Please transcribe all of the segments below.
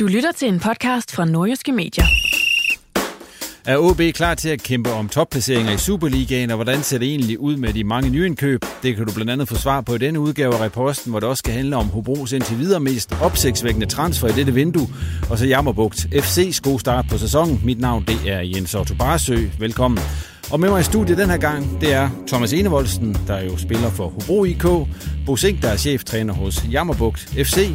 Du lytter til en podcast fra Nordjyske Medier. Er OB klar til at kæmpe om topplaceringer i Superligaen, og hvordan ser det egentlig ud med de mange nyindkøb? Det kan du blandt andet få svar på i denne udgave af Reposten, hvor det også skal handle om Hobros indtil videre mest opsigtsvækkende transfer i dette vindue, og så Jammerbugt FC's gode start på sæsonen. Mit navn det er Jens Otto Barsø. Velkommen. Og med mig i studiet den her gang, det er Thomas Enevoldsen, der jo spiller for Hobro IK, Bo Sink, der er cheftræner hos Jammerbugt FC,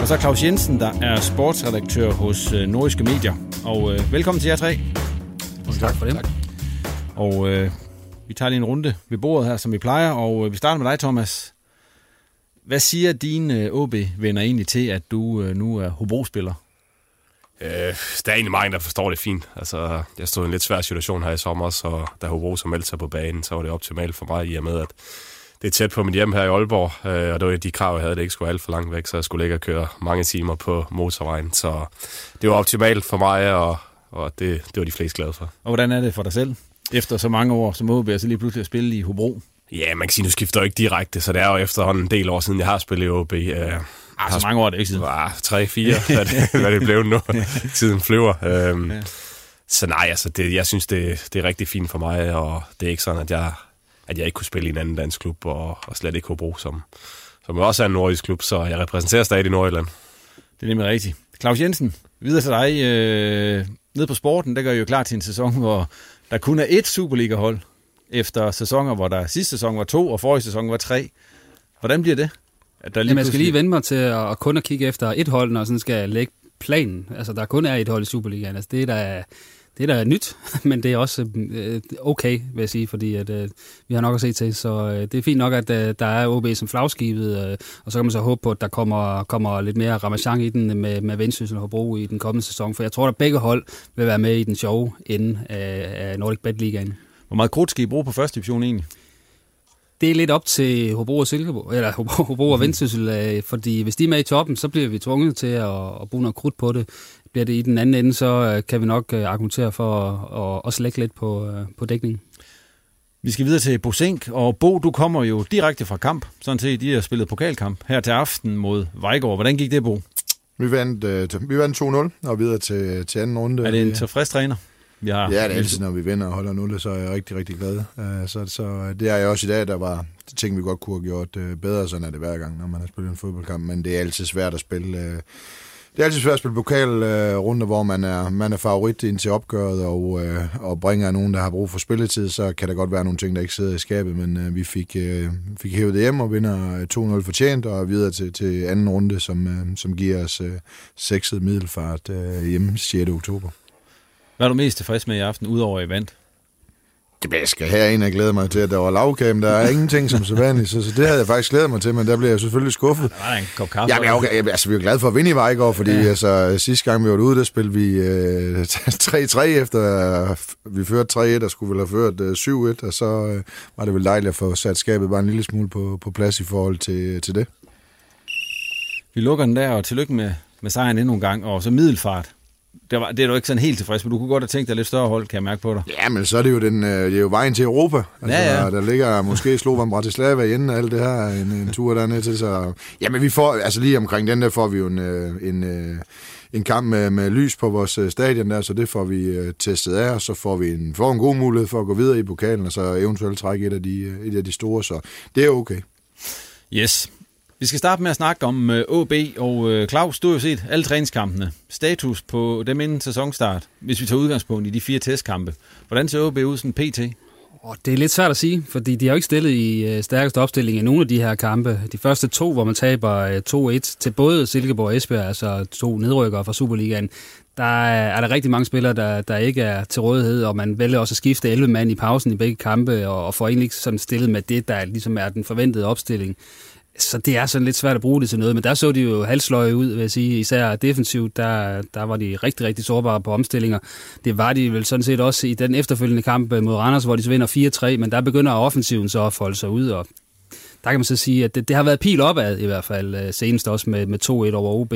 og så Claus Jensen, der er sportsredaktør hos øh, Nordiske Medier. Og øh, velkommen til jer tre. Tak for det. Tak. Og øh, vi tager lige en runde ved bordet her, som vi plejer, og øh, vi starter med dig, Thomas. Hvad siger dine øh, OB-venner egentlig til, at du øh, nu er Hobro-spiller? Øh, der er egentlig mange, der forstår det fint. Altså, jeg stod i en lidt svær situation her i sommer, så da Hobro så meldte sig på banen, så var det optimalt for mig i og med, at det er tæt på mit hjem her i Aalborg, øh, og det var de krav, jeg havde, det ikke skulle alt for langt væk, så jeg skulle ligge og køre mange timer på motorvejen. Så det var optimalt for mig, og, og det, det var de fleste glade for. Og hvordan er det for dig selv? Efter så mange år som OB, så lige pludselig at spille i Hobro? Ja, man kan sige, nu skifter jeg ikke direkte, så det er jo efterhånden en del år siden, jeg har spillet i OB. Øh, Ah, så mange år er det ikke siden. Ah, tre, fire, hvad det, hvad det blev nu. Tiden flyver. Øhm, Ja. Så nej, altså, det, jeg synes, det, det er rigtig fint for mig, og det er ikke sådan, at jeg, at jeg ikke kunne spille i en anden dansk klub, og, og slet ikke Hobro, som, som også er en nordisk klub, så jeg repræsenterer stadig Nordjylland. Det er nemlig rigtigt. Claus Jensen, videre til dig. Øh, nede på sporten, der gør I jo klar til en sæson, hvor der kun er ét Superliga-hold, efter sæsoner, hvor der sidste sæson var to, og forrige sæson var tre. Hvordan bliver det? At der Jamen, jeg skal lige vende mig til at, at kun at kigge efter et hold, når jeg sådan skal lægge planen. Altså, der kun er et hold i Superligaen. Altså, det er da, det er da nyt, men det er også øh, okay, vil jeg sige, fordi at, øh, vi har nok at se til. Så øh, det er fint nok, at øh, der er OB som flagskibet, øh, og så kan man så håbe på, at der kommer, kommer lidt mere ramachan i den med, med Vendsyssel og Hobro i den kommende sæson. For jeg tror, at begge hold vil være med i den sjove ende af, af Nordic Bet Ligaen. Hvor meget krudt skal I bruge på første division egentlig? Det er lidt op til Hobro og Silkeborg, eller Hobro, Hobro og Vendsyssel, øh, fordi hvis de er med i toppen, så bliver vi tvunget til at, at bruge noget krudt på det. Bliver det i den anden ende, så øh, kan vi nok øh, argumentere for at, at, at slække lidt på, øh, på dækningen. Vi skal videre til Bosink, og Bo, du kommer jo direkte fra kamp. Sådan set, de har spillet pokalkamp her til aften mod Vejgaard. Hvordan gik det, Bo? Vi vandt, øh, vi vandt 2-0 og videre til, til anden runde. Er det en tilfreds træner? Vi har Ja, det er altid, når vi vinder og holder 0, så er jeg rigtig, rigtig glad. Så, så det er jeg også i dag, der var ting, vi godt kunne have gjort bedre, sådan er det hver gang, når man har spillet en fodboldkamp, men det er altid svært at spille... Det er altid svært at spille pokalrunder, hvor man er, man er favorit ind til opgøret og, øh, og bringer nogen, der har brug for spilletid, så kan der godt være nogle ting, der ikke sidder i skabet, men øh, vi fik, øh, fik hævet det hjem og vinder øh, 2-0 fortjent og videre til, til anden runde, som, øh, som giver os øh, sekset middelfart øh, hjemme 6. oktober. Hvad er du mest tilfreds med i aften, udover at I vandt? Jeg skal herind og glæde mig til, at der var lavkage, men der er ingenting som så vanligt, så, så det havde jeg faktisk glædet mig til, men der blev jeg selvfølgelig skuffet. Der var en kop kaffe. Jamen, okay, jeg, altså, vi er glade for at vinde i Vejgaard, fordi ja. altså, sidste gang vi var ude, der spillede vi øh, 3-3 efter, øh, vi førte 3-1, og skulle vel have ført øh, 7-1, og så øh, var det vel dejligt at få sat skabet bare en lille smule på, på plads i forhold til, til det. Vi lukker den der, og tillykke med, med sejren endnu en gang, og så middelfart. Det, var, det er du ikke sådan helt tilfreds med. Du kunne godt have tænkt dig lidt større hold, kan jeg mærke på dig. Ja, men så er det jo, den, øh, det er jo vejen til Europa. Altså, Ja, ja. Der ligger måske Slovan Bratislava inden alt det her, en, en tur dernede til. Så, ja, men vi får, altså lige omkring den der får vi jo en, øh, en, øh, en kamp med, med lys på vores øh, stadion der, så det får vi testet af, og så får vi en, får en god mulighed for at gå videre i pokalen, og så eventuelt trække et af de, et af de store, så det er okay. Yes. Vi skal starte med at snakke om øh, AB OB, og øh, Claus, du har jo set alle træningskampene. Status på dem inden sæsonstart, hvis vi tager udgangspunkt i de fire testkampe. Hvordan ser OB ud sådan pt? Og det er lidt svært at sige, fordi de har jo ikke stillet i øh, stærkeste opstilling i nogle af de her kampe. De første to, hvor man taber 2-1 til både Silkeborg og Esbjerg, altså to nedrykkere fra Superligaen, der er, er der rigtig mange spillere, der, der ikke er til rådighed, og man vælger også at skifte 11 mand i pausen i begge kampe, og, og får egentlig ikke sådan stillet med det, der ligesom er den forventede opstilling. Så det er sådan lidt svært at bruge det til noget, men der så de jo halsløje ud, vil jeg sige. Især defensivt, der, der var de rigtig, rigtig sårbare på omstillinger. Det var de vel sådan set også i den efterfølgende kamp mod Randers, hvor de så vinder 4-3, men der begynder offensiven så at folde sig ud, og der kan man så sige, at det, det har været pil opad i hvert fald, øh, senest også med, med 2-1 over OB.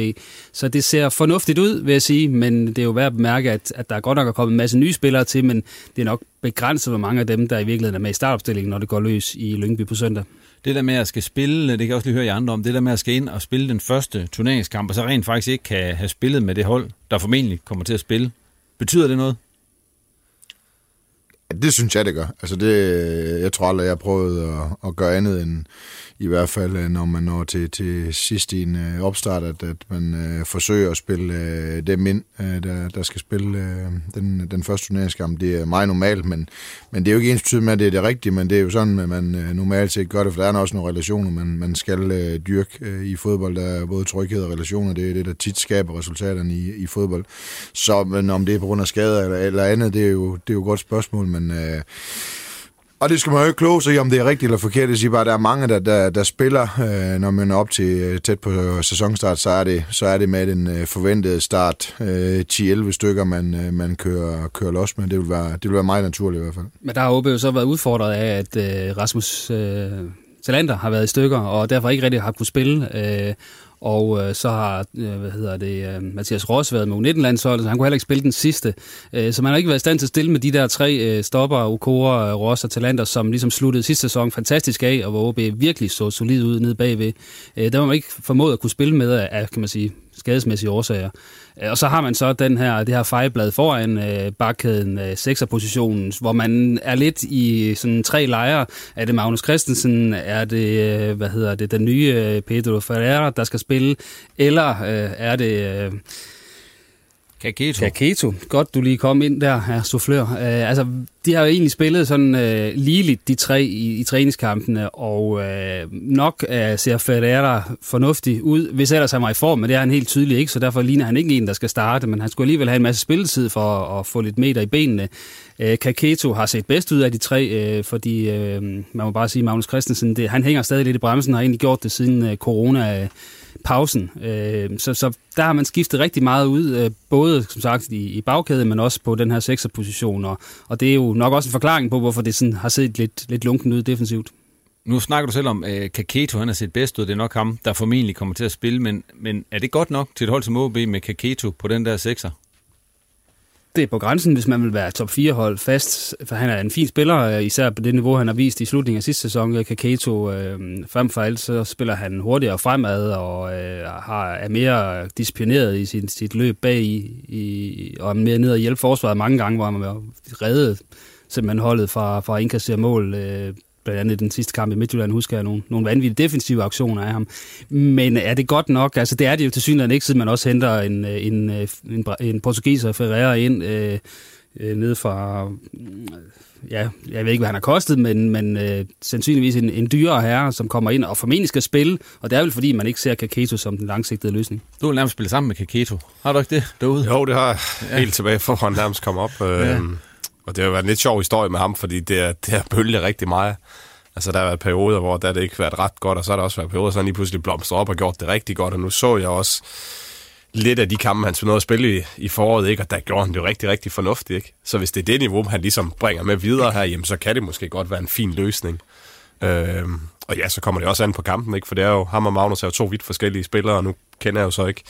Så det ser fornuftigt ud, vil jeg sige, men det er jo værd at bemærke, at, at der godt nok er kommet en masse nye spillere til, men det er nok begrænset, hvor mange af dem, der i virkeligheden er med i startopstillingen, når det går løs i Lyngby på søndag. Det der med at skal spille, det kan jeg også lige høre i andre om, det der med at skal ind og spille den første turneringskamp, og så rent faktisk ikke kan have spillet med det hold, der formentlig kommer til at spille. Betyder det noget? Ja, det synes jeg, det gør. Altså det, jeg tror aldrig, jeg har prøvet at, at gøre andet end i hvert fald, øh, når man når til, til sidst i en øh, opstart, at, at man øh, forsøger at spille øh, dem ind, øh, der, der skal spille øh, den, den første turneringskamp. Det er meget normalt, men, men det er jo ikke ens med, at det er det rigtige, men det er jo sådan, at man øh, normalt set gør det, for der er også nogle relationer, man, man skal øh, dyrke øh, i fodbold. Der er både tryghed og relationer, det er det, der tit skaber resultaterne i, i fodbold. Så men om det er på grund af skader eller, eller andet, det er jo, det er jo et godt spørgsmål, men... Øh, og det skal man jo ikke kloge sig i, om det er rigtigt eller forkert. Det siger bare, at der er mange, der, der, der spiller, øh, når man er op til øh, tæt på sæsonstart, så er det, så er det med den øh, forventede start. Øh, 10-11 stykker, man, øh, man kører, kører los med. Det vil, være, det vil være meget naturligt i hvert fald. Men der har OB jo så været udfordret af, at øh, Rasmus øh, Talander har været i stykker, og derfor ikke rigtig har kunne spille. Øh, og øh, så har øh, hvad hedder det, øh, Mathias Ross været med U19-landsholdet, så han kunne heller ikke spille den sidste. Øh, så man har ikke været i stand til at stille med de der tre øh, stopper, Okora, Ross og Talander, som ligesom sluttede sidste sæson fantastisk af, og hvor OB virkelig så solid ud nede bagved. Øh, der var man ikke formået at kunne spille med af, kan man sige, skadesmæssige årsager. Og så har man så den her, det her fejlblad foran øh, bakkæden, øh, sekserpositionen, hvor man er lidt i sådan tre lejre. Er det Magnus Christensen? Er det, øh, hvad hedder det, den nye øh, Pedro Ferreira, der skal spille? Eller øh, er det... Øh, Kaketo. Kaketo. Godt, du lige kom ind der, her soufflør. Øh, altså, de har jo egentlig spillet sådan øh, ligeligt, de tre i, i træningskampene, og øh, nok øh, ser Ferreira fornuftig ud, hvis ellers han var i form, men det er han helt tydeligt ikke, så derfor ligner han ikke en, der skal starte, men han skulle alligevel have en masse spilletid for at, at få lidt meter i benene. Øh, Kaketo har set bedst ud af de tre, øh, fordi øh, man må bare sige, Magnus Christensen, det, han hænger stadig lidt i bremsen, og har egentlig gjort det siden øh, corona pausen. Øh, så, så der har man skiftet rigtig meget ud, øh, både som sagt i, i bagkæden, men også på den her sekserposition, og, og det er jo nok også en forklaring på, hvorfor det sådan har set lidt, lidt lunken ud defensivt. Nu snakker du selv om, at øh, Kaketo han har set bedst ud. Det er nok ham, der formentlig kommer til at spille. Men, men er det godt nok til et hold som OB med Kaketo på den der sekser? Det er på grænsen, hvis man vil være top 4 hold fast, for han er en fin spiller, øh, især på det niveau, han har vist i slutningen af sidste sæson. Øh, Kaketo, øh, frem for alt, så spiller han hurtigere fremad og øh, har, er mere disciplineret i sin, sit løb bag i, i, og er mere ned og hjælpe forsvaret mange gange, hvor han har reddet simpelthen holdet fra, fra at indkassere mål. Øh, blandt andet den sidste kamp i Midtjylland, husker jeg nogle, nogle vanvittige defensive aktioner af ham. Men er det godt nok? Altså, det er det jo til synligheden ikke, siden man også henter en, en, en, en portugiser Ferreira ind øh, øh, ned fra... Ja, jeg ved ikke, hvad han har kostet, men, men øh, sandsynligvis en, en dyrere herre, som kommer ind og formentlig skal spille, og det er vel fordi, man ikke ser Kaketo som den langsigtede løsning. Du vil nærmest spille sammen med Kaketo. Har du ikke det derude? Jo, det har jeg helt tilbage for, at han nærmest kom op. Øh, Ja og det har været en lidt sjov historie med ham, fordi det er, det er bølge rigtig meget. Altså, der har været perioder, hvor der har det ikke været ret godt, og så har der også været perioder, så han lige pludselig blomstret op og gjort det rigtig godt, og nu så jeg også lidt af de kampe, han nåede at spille i, i foråret, ikke? og der gjorde han det jo rigtig, rigtig fornuftigt. Ikke? Så hvis det er det niveau, han ligesom bringer med videre her, jamen, så kan det måske godt være en fin løsning. Øhm, og ja, så kommer det også an på kampen, ikke? for det er jo, ham og Magnus er jo to vidt forskellige spillere, og nu kender jeg jo så ikke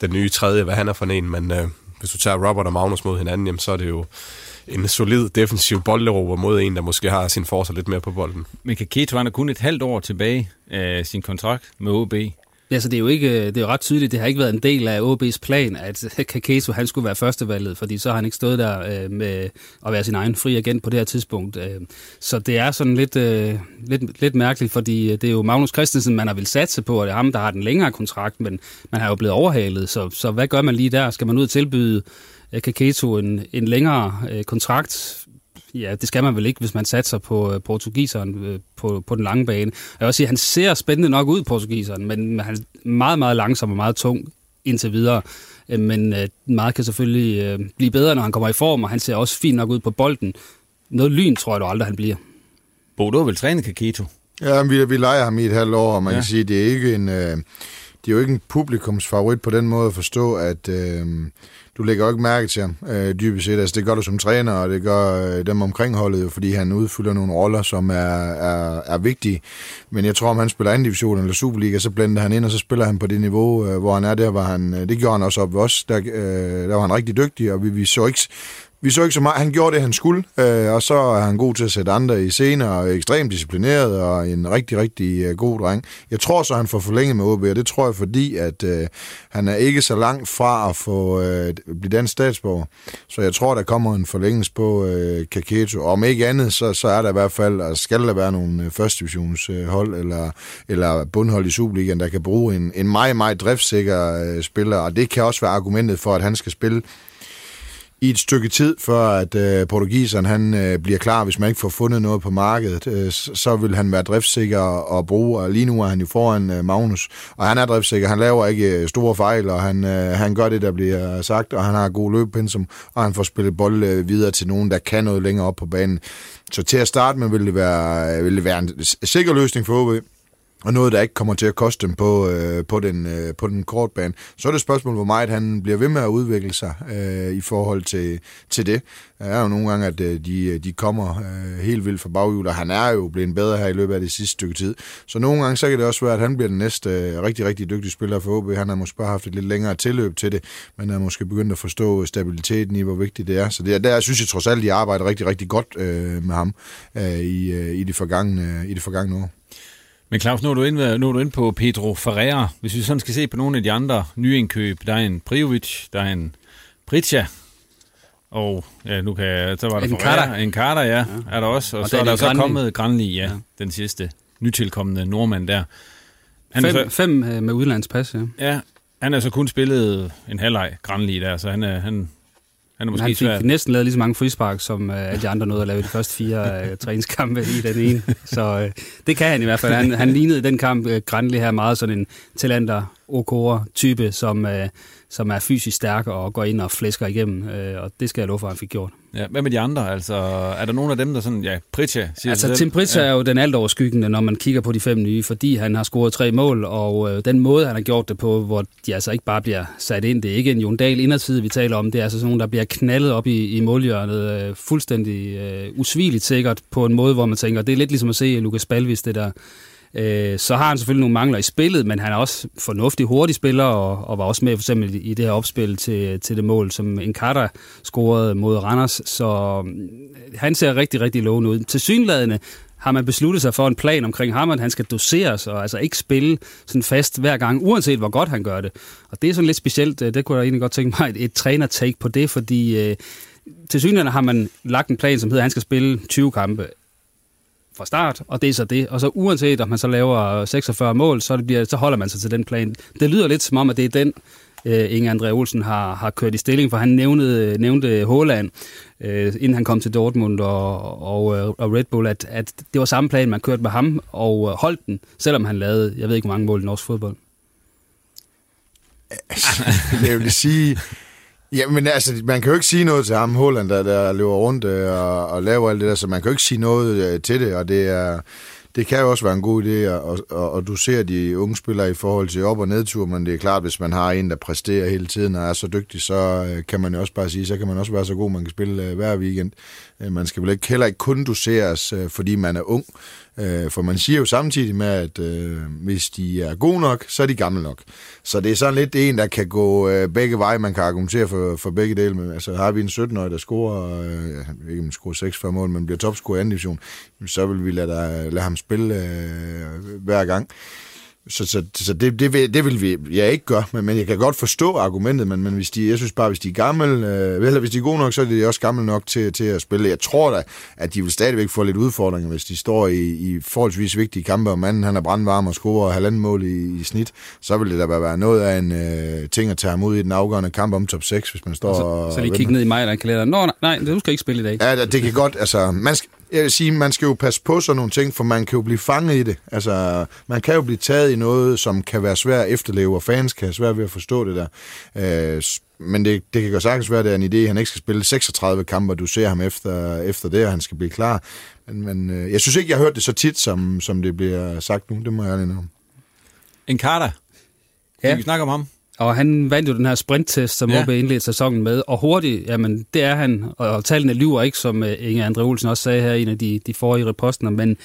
den nye tredje, hvad han er for en, men øh, hvis du tager Robert og Magnus mod hinanden, jamen, så er det jo en solid defensiv bolderover mod en, der måske har sin forsvar lidt mere på bolden. Men Kaketo, han er kun et halvt år tilbage af sin kontrakt med OB. Ja, så det er jo ikke, det er jo ret tydeligt, det har ikke været en del af OB's plan, at Kakeso han skulle være førstevalget, fordi så har han ikke stået der øh, med at være sin egen fri agent på det her tidspunkt. Øh, så det er sådan lidt, øh, lidt, lidt mærkeligt, fordi det er jo Magnus Christensen, man har vil satse på, og det er ham, der har den længere kontrakt, men man har jo blevet overhalet, så, så hvad gør man lige der? Skal man ud og tilbyde Kaketo en, en længere kontrakt? Ja, det skal man vel ikke, hvis man satser på uh, portugiseren uh, på, på den lange bane. Jeg vil også sige, at han ser spændende nok ud, portugiseren, men han er meget, meget langsom og meget tung indtil videre. Uh, men uh, meget kan selvfølgelig uh, blive bedre, når han kommer i form, og han ser også fint nok ud på bolden. Noget lyn tror jeg du aldrig, han bliver. Bo, du har vel trænet Kaketo? Ja, vi, vi leger ham i et halvt år, og man ja. kan sige, det er ikke en... Uh, det er jo ikke en publikumsfavorit på den måde at forstå, at øh, du lægger jo ikke mærke til ham, øh, dybest set. Altså, det gør du som træner, og det gør øh, dem omkring holdet, fordi han udfylder nogle roller, som er, er, er vigtige. Men jeg tror, om han spiller anden division eller Superliga, så blander han ind, og så spiller han på det niveau, øh, hvor han er der, hvor han, øh, det gjorde han også op ved os. Der, øh, der var han rigtig dygtig, og vi, vi så ikke vi så ikke så meget. Han gjorde det, han skulle, øh, og så er han god til at sætte andre i scener, og ekstremt disciplineret, og en rigtig, rigtig øh, god dreng. Jeg tror så, han får forlænget med OB, og det tror jeg, fordi at øh, han er ikke så langt fra at få øh, blive dansk statsborger. Så jeg tror, der kommer en forlængelse på øh, Kaketo. Om ikke andet, så, så er der i hvert fald, og skal der være nogle øh, første divisionshold, øh, eller, eller bundhold i Superligaen, der kan bruge en, en meget, meget driftsikker øh, spiller, og det kan også være argumentet for, at han skal spille i et stykke tid, før at øh, portugiseren han øh, bliver klar, hvis man ikke får fundet noget på markedet, øh, så vil han være driftsikker og bruge, og lige nu er han jo foran øh, Magnus, og han er driftsikker, han laver ikke øh, store fejl, og han, øh, han gør det, der bliver sagt, og han har god løbepensum, og han får spillet bold øh, videre til nogen, der kan noget længere op på banen. Så til at starte med vil det være, øh, vil det være en sikker løsning for OB og noget, der ikke kommer til at koste dem på, øh, på, den, øh, på den korte bane. Så er det et spørgsmål, hvor meget han bliver ved med at udvikle sig øh, i forhold til, til det. Der er jo nogle gange, at øh, de, de kommer øh, helt vildt fra baghjul, og han er jo blevet bedre her i løbet af det sidste stykke tid. Så nogle gange, så kan det også være, at han bliver den næste øh, rigtig, rigtig dygtige spiller for OB. Han har måske bare haft et lidt længere tilløb til det, men er måske begyndt at forstå stabiliteten i, hvor vigtigt det er. Så det, der synes jeg trods alt, de arbejder rigtig, rigtig godt øh, med ham øh, i, øh, i, det forgangne, i det forgangne år. Men Claus, nu er, du inde, nu er du inde på Pedro Ferreira. Hvis vi sådan skal se på nogle af de andre nyindkøb, der er en Prijovic, der er en Pritja, og ja, nu kan jeg, så var der en Ferreira, en Carter, ja, ja, er der også. Og, og så er der så kommet Granli, ja, ja, den sidste nytilkommende nordmand der. Han fem, så, fem øh, med udlandspas, ja. Ja, han har så kun spillet en halvleg Granli der, så han, er, han, han, er måske han fik svært. næsten lavet lige så mange frispark, som alle de andre nåede at lave de første fire uh, træningskampe i den ene. Så uh, det kan han i hvert fald. Han, han lignede i den kamp uh, Granli her meget sådan en talenter Okora-type, som, uh, som er fysisk stærk og går ind og flæsker igennem, uh, og det skal jeg love for, at han fik gjort. Ja, hvad med de andre? Altså, er der nogen af dem, der sådan, ja, Pritja siger Altså, Tim Pritja ja. er jo den alt overskyggende, når man kigger på de fem nye, fordi han har scoret tre mål, og øh, den måde, han har gjort det på, hvor de altså ikke bare bliver sat ind, det er ikke en Jon Dahl inderside, vi taler om, det er altså sådan nogen, der bliver knaldet op i, i målhjørnet, øh, fuldstændig øh, usvigeligt sikkert, på en måde, hvor man tænker, det er lidt ligesom at se Lukas Balvis, det der Øh, så har han selvfølgelig nogle mangler i spillet, men han er også fornuftig hurtig spiller, og, og var også med for eksempel i det her opspil til, til det mål, som Encarta scorede mod Randers. Så mm, han ser rigtig, rigtig lovende ud. Til synladende har man besluttet sig for en plan omkring ham, at han skal doseres og altså ikke spille sådan fast hver gang, uanset hvor godt han gør det. Og det er sådan lidt specielt. Øh, det kunne jeg egentlig godt tænke mig et, et træner-take på det, fordi øh, til synligheden har man lagt en plan, som hedder, at han skal spille 20 kampe fra start, og det er så det. Og så uanset om man så laver 46 mål, så, det bliver, så holder man sig til den plan. Det lyder lidt som om, at det er den, øh, Inge André Olsen har, har kørt i stilling, for han nævnte, nævnte Håland, øh, inden han kom til Dortmund og, og, øh, og Red Bull, at, at det var samme plan, man kørte med ham, og øh, holdt den, selvom han lavede, jeg ved ikke, hvor mange mål i norsk fodbold. jeg vil sige, Ja, men altså, man kan jo ikke sige noget til ham, Holland, der, der løber rundt øh, og, og laver alt det der, så man kan jo ikke sige noget øh, til det, og det er det kan jo også være en god idé, og, og, og du ser de unge spillere i forhold til op- og nedtur, men det er klart, hvis man har en, der præsterer hele tiden og er så dygtig, så øh, kan man jo også bare sige, så kan man også være så god, man kan spille øh, hver weekend. Øh, man skal vel ikke, heller ikke kun doseres, øh, fordi man er ung, øh, for man siger jo samtidig med, at øh, hvis de er gode nok, så er de gamle nok. Så det er sådan lidt en, der kan gå øh, begge veje, man kan argumentere for, for begge dele. Men, altså har vi en 17-årig, der scorer, øh, jeg ved ikke om han scorer 6 mål, men bliver topscorer i anden division, så vil vi lade, der, lade ham spille øh, hver gang. Så, så, så det, det, vil, det vil vi ja, ikke gøre, men, men jeg kan godt forstå argumentet, men, men hvis de, jeg synes bare, hvis de er gamle, øh, eller hvis de er gode nok, så er de også gamle nok til, til at spille. Jeg tror da, at de vil stadigvæk få lidt udfordringer, hvis de står i, i forholdsvis vigtige kampe, og manden han er brandvarm og scorer halvanden mål i, i snit, så vil det da være noget af en øh, ting at tage ham ud i den afgørende kamp om top 6, hvis man står så, og... Så lige kigge ned i mig, der kalender. Nå, nej, nej, du skal ikke spille i dag. Ja, det kan godt, altså, man skal, jeg vil sige, man skal jo passe på sådan nogle ting, for man kan jo blive fanget i det. Altså, man kan jo blive taget i noget, som kan være svært at efterleve, og fans kan have svært ved at forstå det der. Øh, men det, det kan godt sagtens være, at det er en idé, at han ikke skal spille 36 kampe, og du ser ham efter, efter det, og han skal blive klar. Men, men øh, jeg synes ikke, jeg har hørt det så tit, som, som det bliver sagt nu. Det må jeg ærlig om. En Carter. Ja. vi snakke om ham? Og han vandt jo den her sprinttest, som ja. OB indledte sæsonen med. Og hurtigt, jamen det er han. Og tallene lyver ikke, som øh, Inge Andre Olsen også sagde her, en af de, de forrige reposter. Men,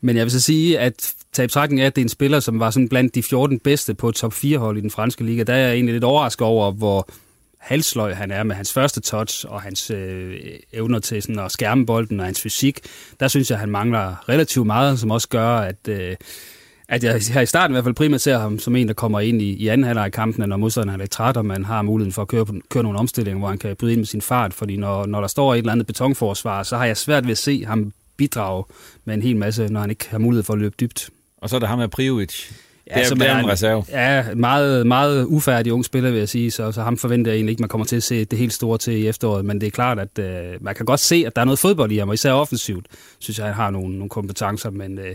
men jeg vil så sige, at tage betragtning af, at det er en spiller, som var sådan blandt de 14 bedste på top 4-hold i den franske liga. Der er jeg egentlig lidt overrasket over, hvor halsløj han er med hans første touch og hans øh, evner til sådan at skærme bolden og hans fysik. Der synes jeg, at han mangler relativt meget, som også gør, at... Øh, at jeg her i starten i hvert fald primært ser ham som en, der kommer ind i, i anden halvleg af kampen, når modstanderen er lidt træt, og man har muligheden for at køre, køre nogle omstillinger, hvor han kan bryde ind med sin fart, fordi når, når der står et eller andet betonforsvar, så har jeg svært ved at se ham bidrage med en hel masse, når han ikke har mulighed for at løbe dybt. Og så er der ham med Prijovic. Ja, det er, som er en reserve. Ja, meget, meget ufærdig ung spiller, vil jeg sige, så, så ham forventer jeg egentlig ikke, man kommer til at se det helt store til i efteråret, men det er klart, at øh, man kan godt se, at der er noget fodbold i ham, og især offensivt, synes jeg, han har nogle, nogle kompetencer, men øh,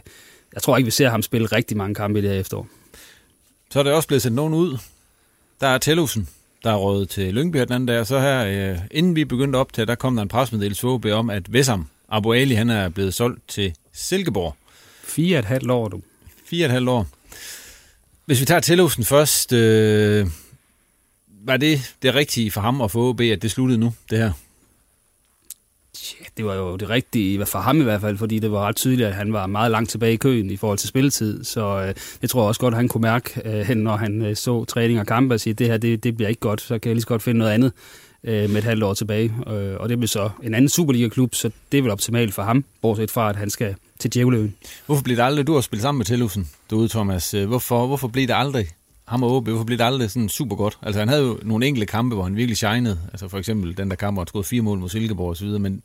jeg tror ikke, vi ser ham spille rigtig mange kampe i det her efterår. Så er det også blevet sendt nogen ud. Der er Tellusen, der er rådet til Lyngby den anden dag. Så her, øh, inden vi begyndte op til, der kom der en presmeddelelse OB om, at Vessam Abu Ali, han er blevet solgt til Silkeborg. Fire et halvt år, du. Fire et halvt år. Hvis vi tager Tellusen først, øh, var det det rigtige for ham at få OB, at det sluttede nu, det her? Ja, det var jo det rigtige, for ham i hvert fald, fordi det var ret tydeligt, at han var meget langt tilbage i køen i forhold til spilletid. Så øh, jeg tror også godt, at han kunne mærke, øh, hen, når han øh, så træning og kampe, og sige, det her det, det bliver ikke godt, så kan jeg lige så godt finde noget andet øh, med et halvt år tilbage. Øh, og det bliver så en anden Superliga-klub, så det er vel optimalt for ham, bortset fra, at han skal til Djævleøen. Hvorfor bliver det aldrig, du har spillet sammen med Tillusen derude, Thomas. Øh, hvorfor, hvorfor bliver det aldrig ham og OB, hvorfor blev det aldrig sådan super godt? Altså han havde jo nogle enkelte kampe, hvor han virkelig shinede. Altså for eksempel den der kamp, hvor han skød fire mål mod Silkeborg og så videre, men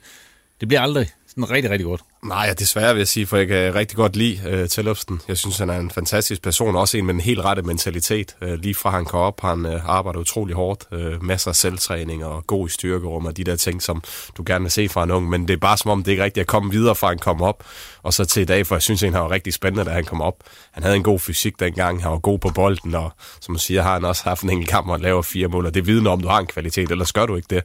det bliver aldrig sådan rigtig, rigtig godt. Nej, desværre vil jeg sige, for jeg kan rigtig godt lide øh, Tellufsen. Jeg synes, han er en fantastisk person, også en med en helt rette mentalitet. Øh, lige fra han kom op, han øh, arbejder utrolig hårdt. Øh, masser af selvtræning og god i styrkerum og de der ting, som du gerne vil se fra en ung. Men det er bare som om, det ikke rigtigt at komme videre fra han kom op. Og så til i dag, for jeg synes, han var rigtig spændende, da han kom op. Han havde en god fysik dengang, han var god på bolden, og som man siger, har han også haft en enkelt kamp, og laver fire mål. Og det vidner om, du har en kvalitet, ellers gør du ikke det.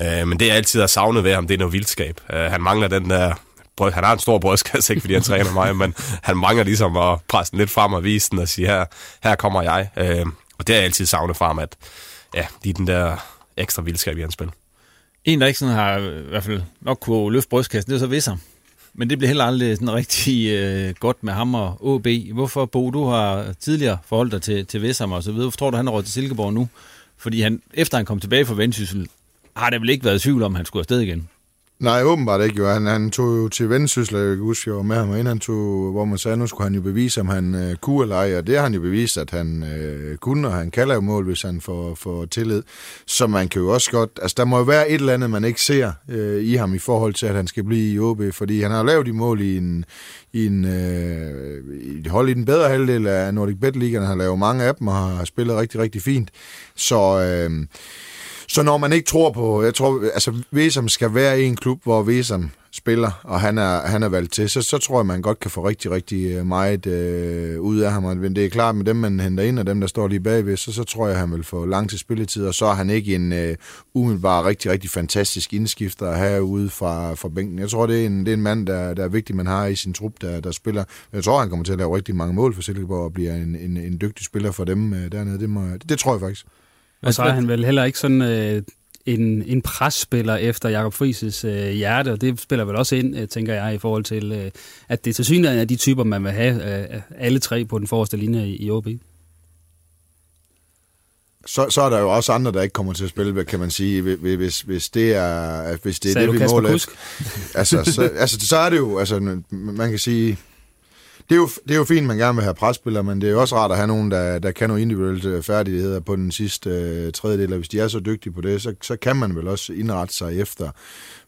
Øh, men det er altid at savne ved ham, det er noget vildskab. Øh, han mangler den der han har en stor brystkasse, ikke fordi han træner mig, men han mangler ligesom at presse den lidt frem og vise den og sige, her, her kommer jeg. Øh, og det er altid savnet fra ham, at ja, lige den der ekstra vildskab i hans spil. En, der ikke sådan har i hvert fald nok kunne løfte brystkassen, det er så Visser. Men det bliver heller aldrig sådan rigtig øh, godt med ham og OB. Hvorfor, Bo, du har tidligere forholdt dig til, til Vissam og så videre. Hvorfor tror du, han har råd til Silkeborg nu? Fordi han, efter han kom tilbage fra Vendsyssel, har det vel ikke været tvivl om, at han skulle afsted igen? Nej, åbenbart ikke jo. Han, han tog jo til Vendsyssel, jeg kan huske, jeg var med ham, inden han tog, hvor man sagde, at nu skulle han jo bevise, om han øh, kunne eller ej, og det har han jo bevist, at han øh, kunne, og han kalder jo mål, hvis han får, får tillid. Så man kan jo også godt, altså der må jo være et eller andet, man ikke ser øh, i ham i forhold til, at han skal blive i OB, fordi han har lavet de mål i en, i en øh, i hold i den bedre halvdel af Nordic Bet League, han har lavet mange af dem, og har spillet rigtig, rigtig fint. Så... Øh, så når man ikke tror på, jeg tror, altså Vesam skal være i en klub, hvor Vesam spiller, og han er, han er valgt til, så, så tror jeg, man godt kan få rigtig, rigtig øh, meget øh, ud af ham. Men det er klart, med dem, man henter ind, og dem, der står lige bagved, så, så tror jeg, han vil få lang til spilletid, og så er han ikke en øh, umiddelbar rigtig, rigtig fantastisk indskifter at have ude fra, fra bænken. Jeg tror, det er en, det er en mand, der, der er vigtig, man har i sin trup, der, der spiller. Jeg tror, han kommer til at lave rigtig mange mål for Silkeborg, og bliver en, en, en dygtig spiller for dem øh, dernede. Det, må, det, det tror jeg faktisk. Og så er han vel heller ikke sådan øh, en, en presspiller efter Jakob Frises øh, hjerte, og det spiller vel også ind, øh, tænker jeg, i forhold til, øh, at det til synligheden er de typer, man vil have øh, alle tre på den forreste linje i, i OB. Så, så er der jo også andre, der ikke kommer til at spille, kan man sige, hvis, hvis det er, hvis det, er Sagde det, vi måler. Altså, så, altså, så er det jo, altså, man kan sige, det er, jo, det er jo fint, man gerne vil have presspillere, men det er jo også rart at have nogen, der, der kan nogle individuelle øh, færdigheder på den sidste øh, tredjedel, og hvis de er så dygtige på det, så, så kan man vel også indrette sig efter,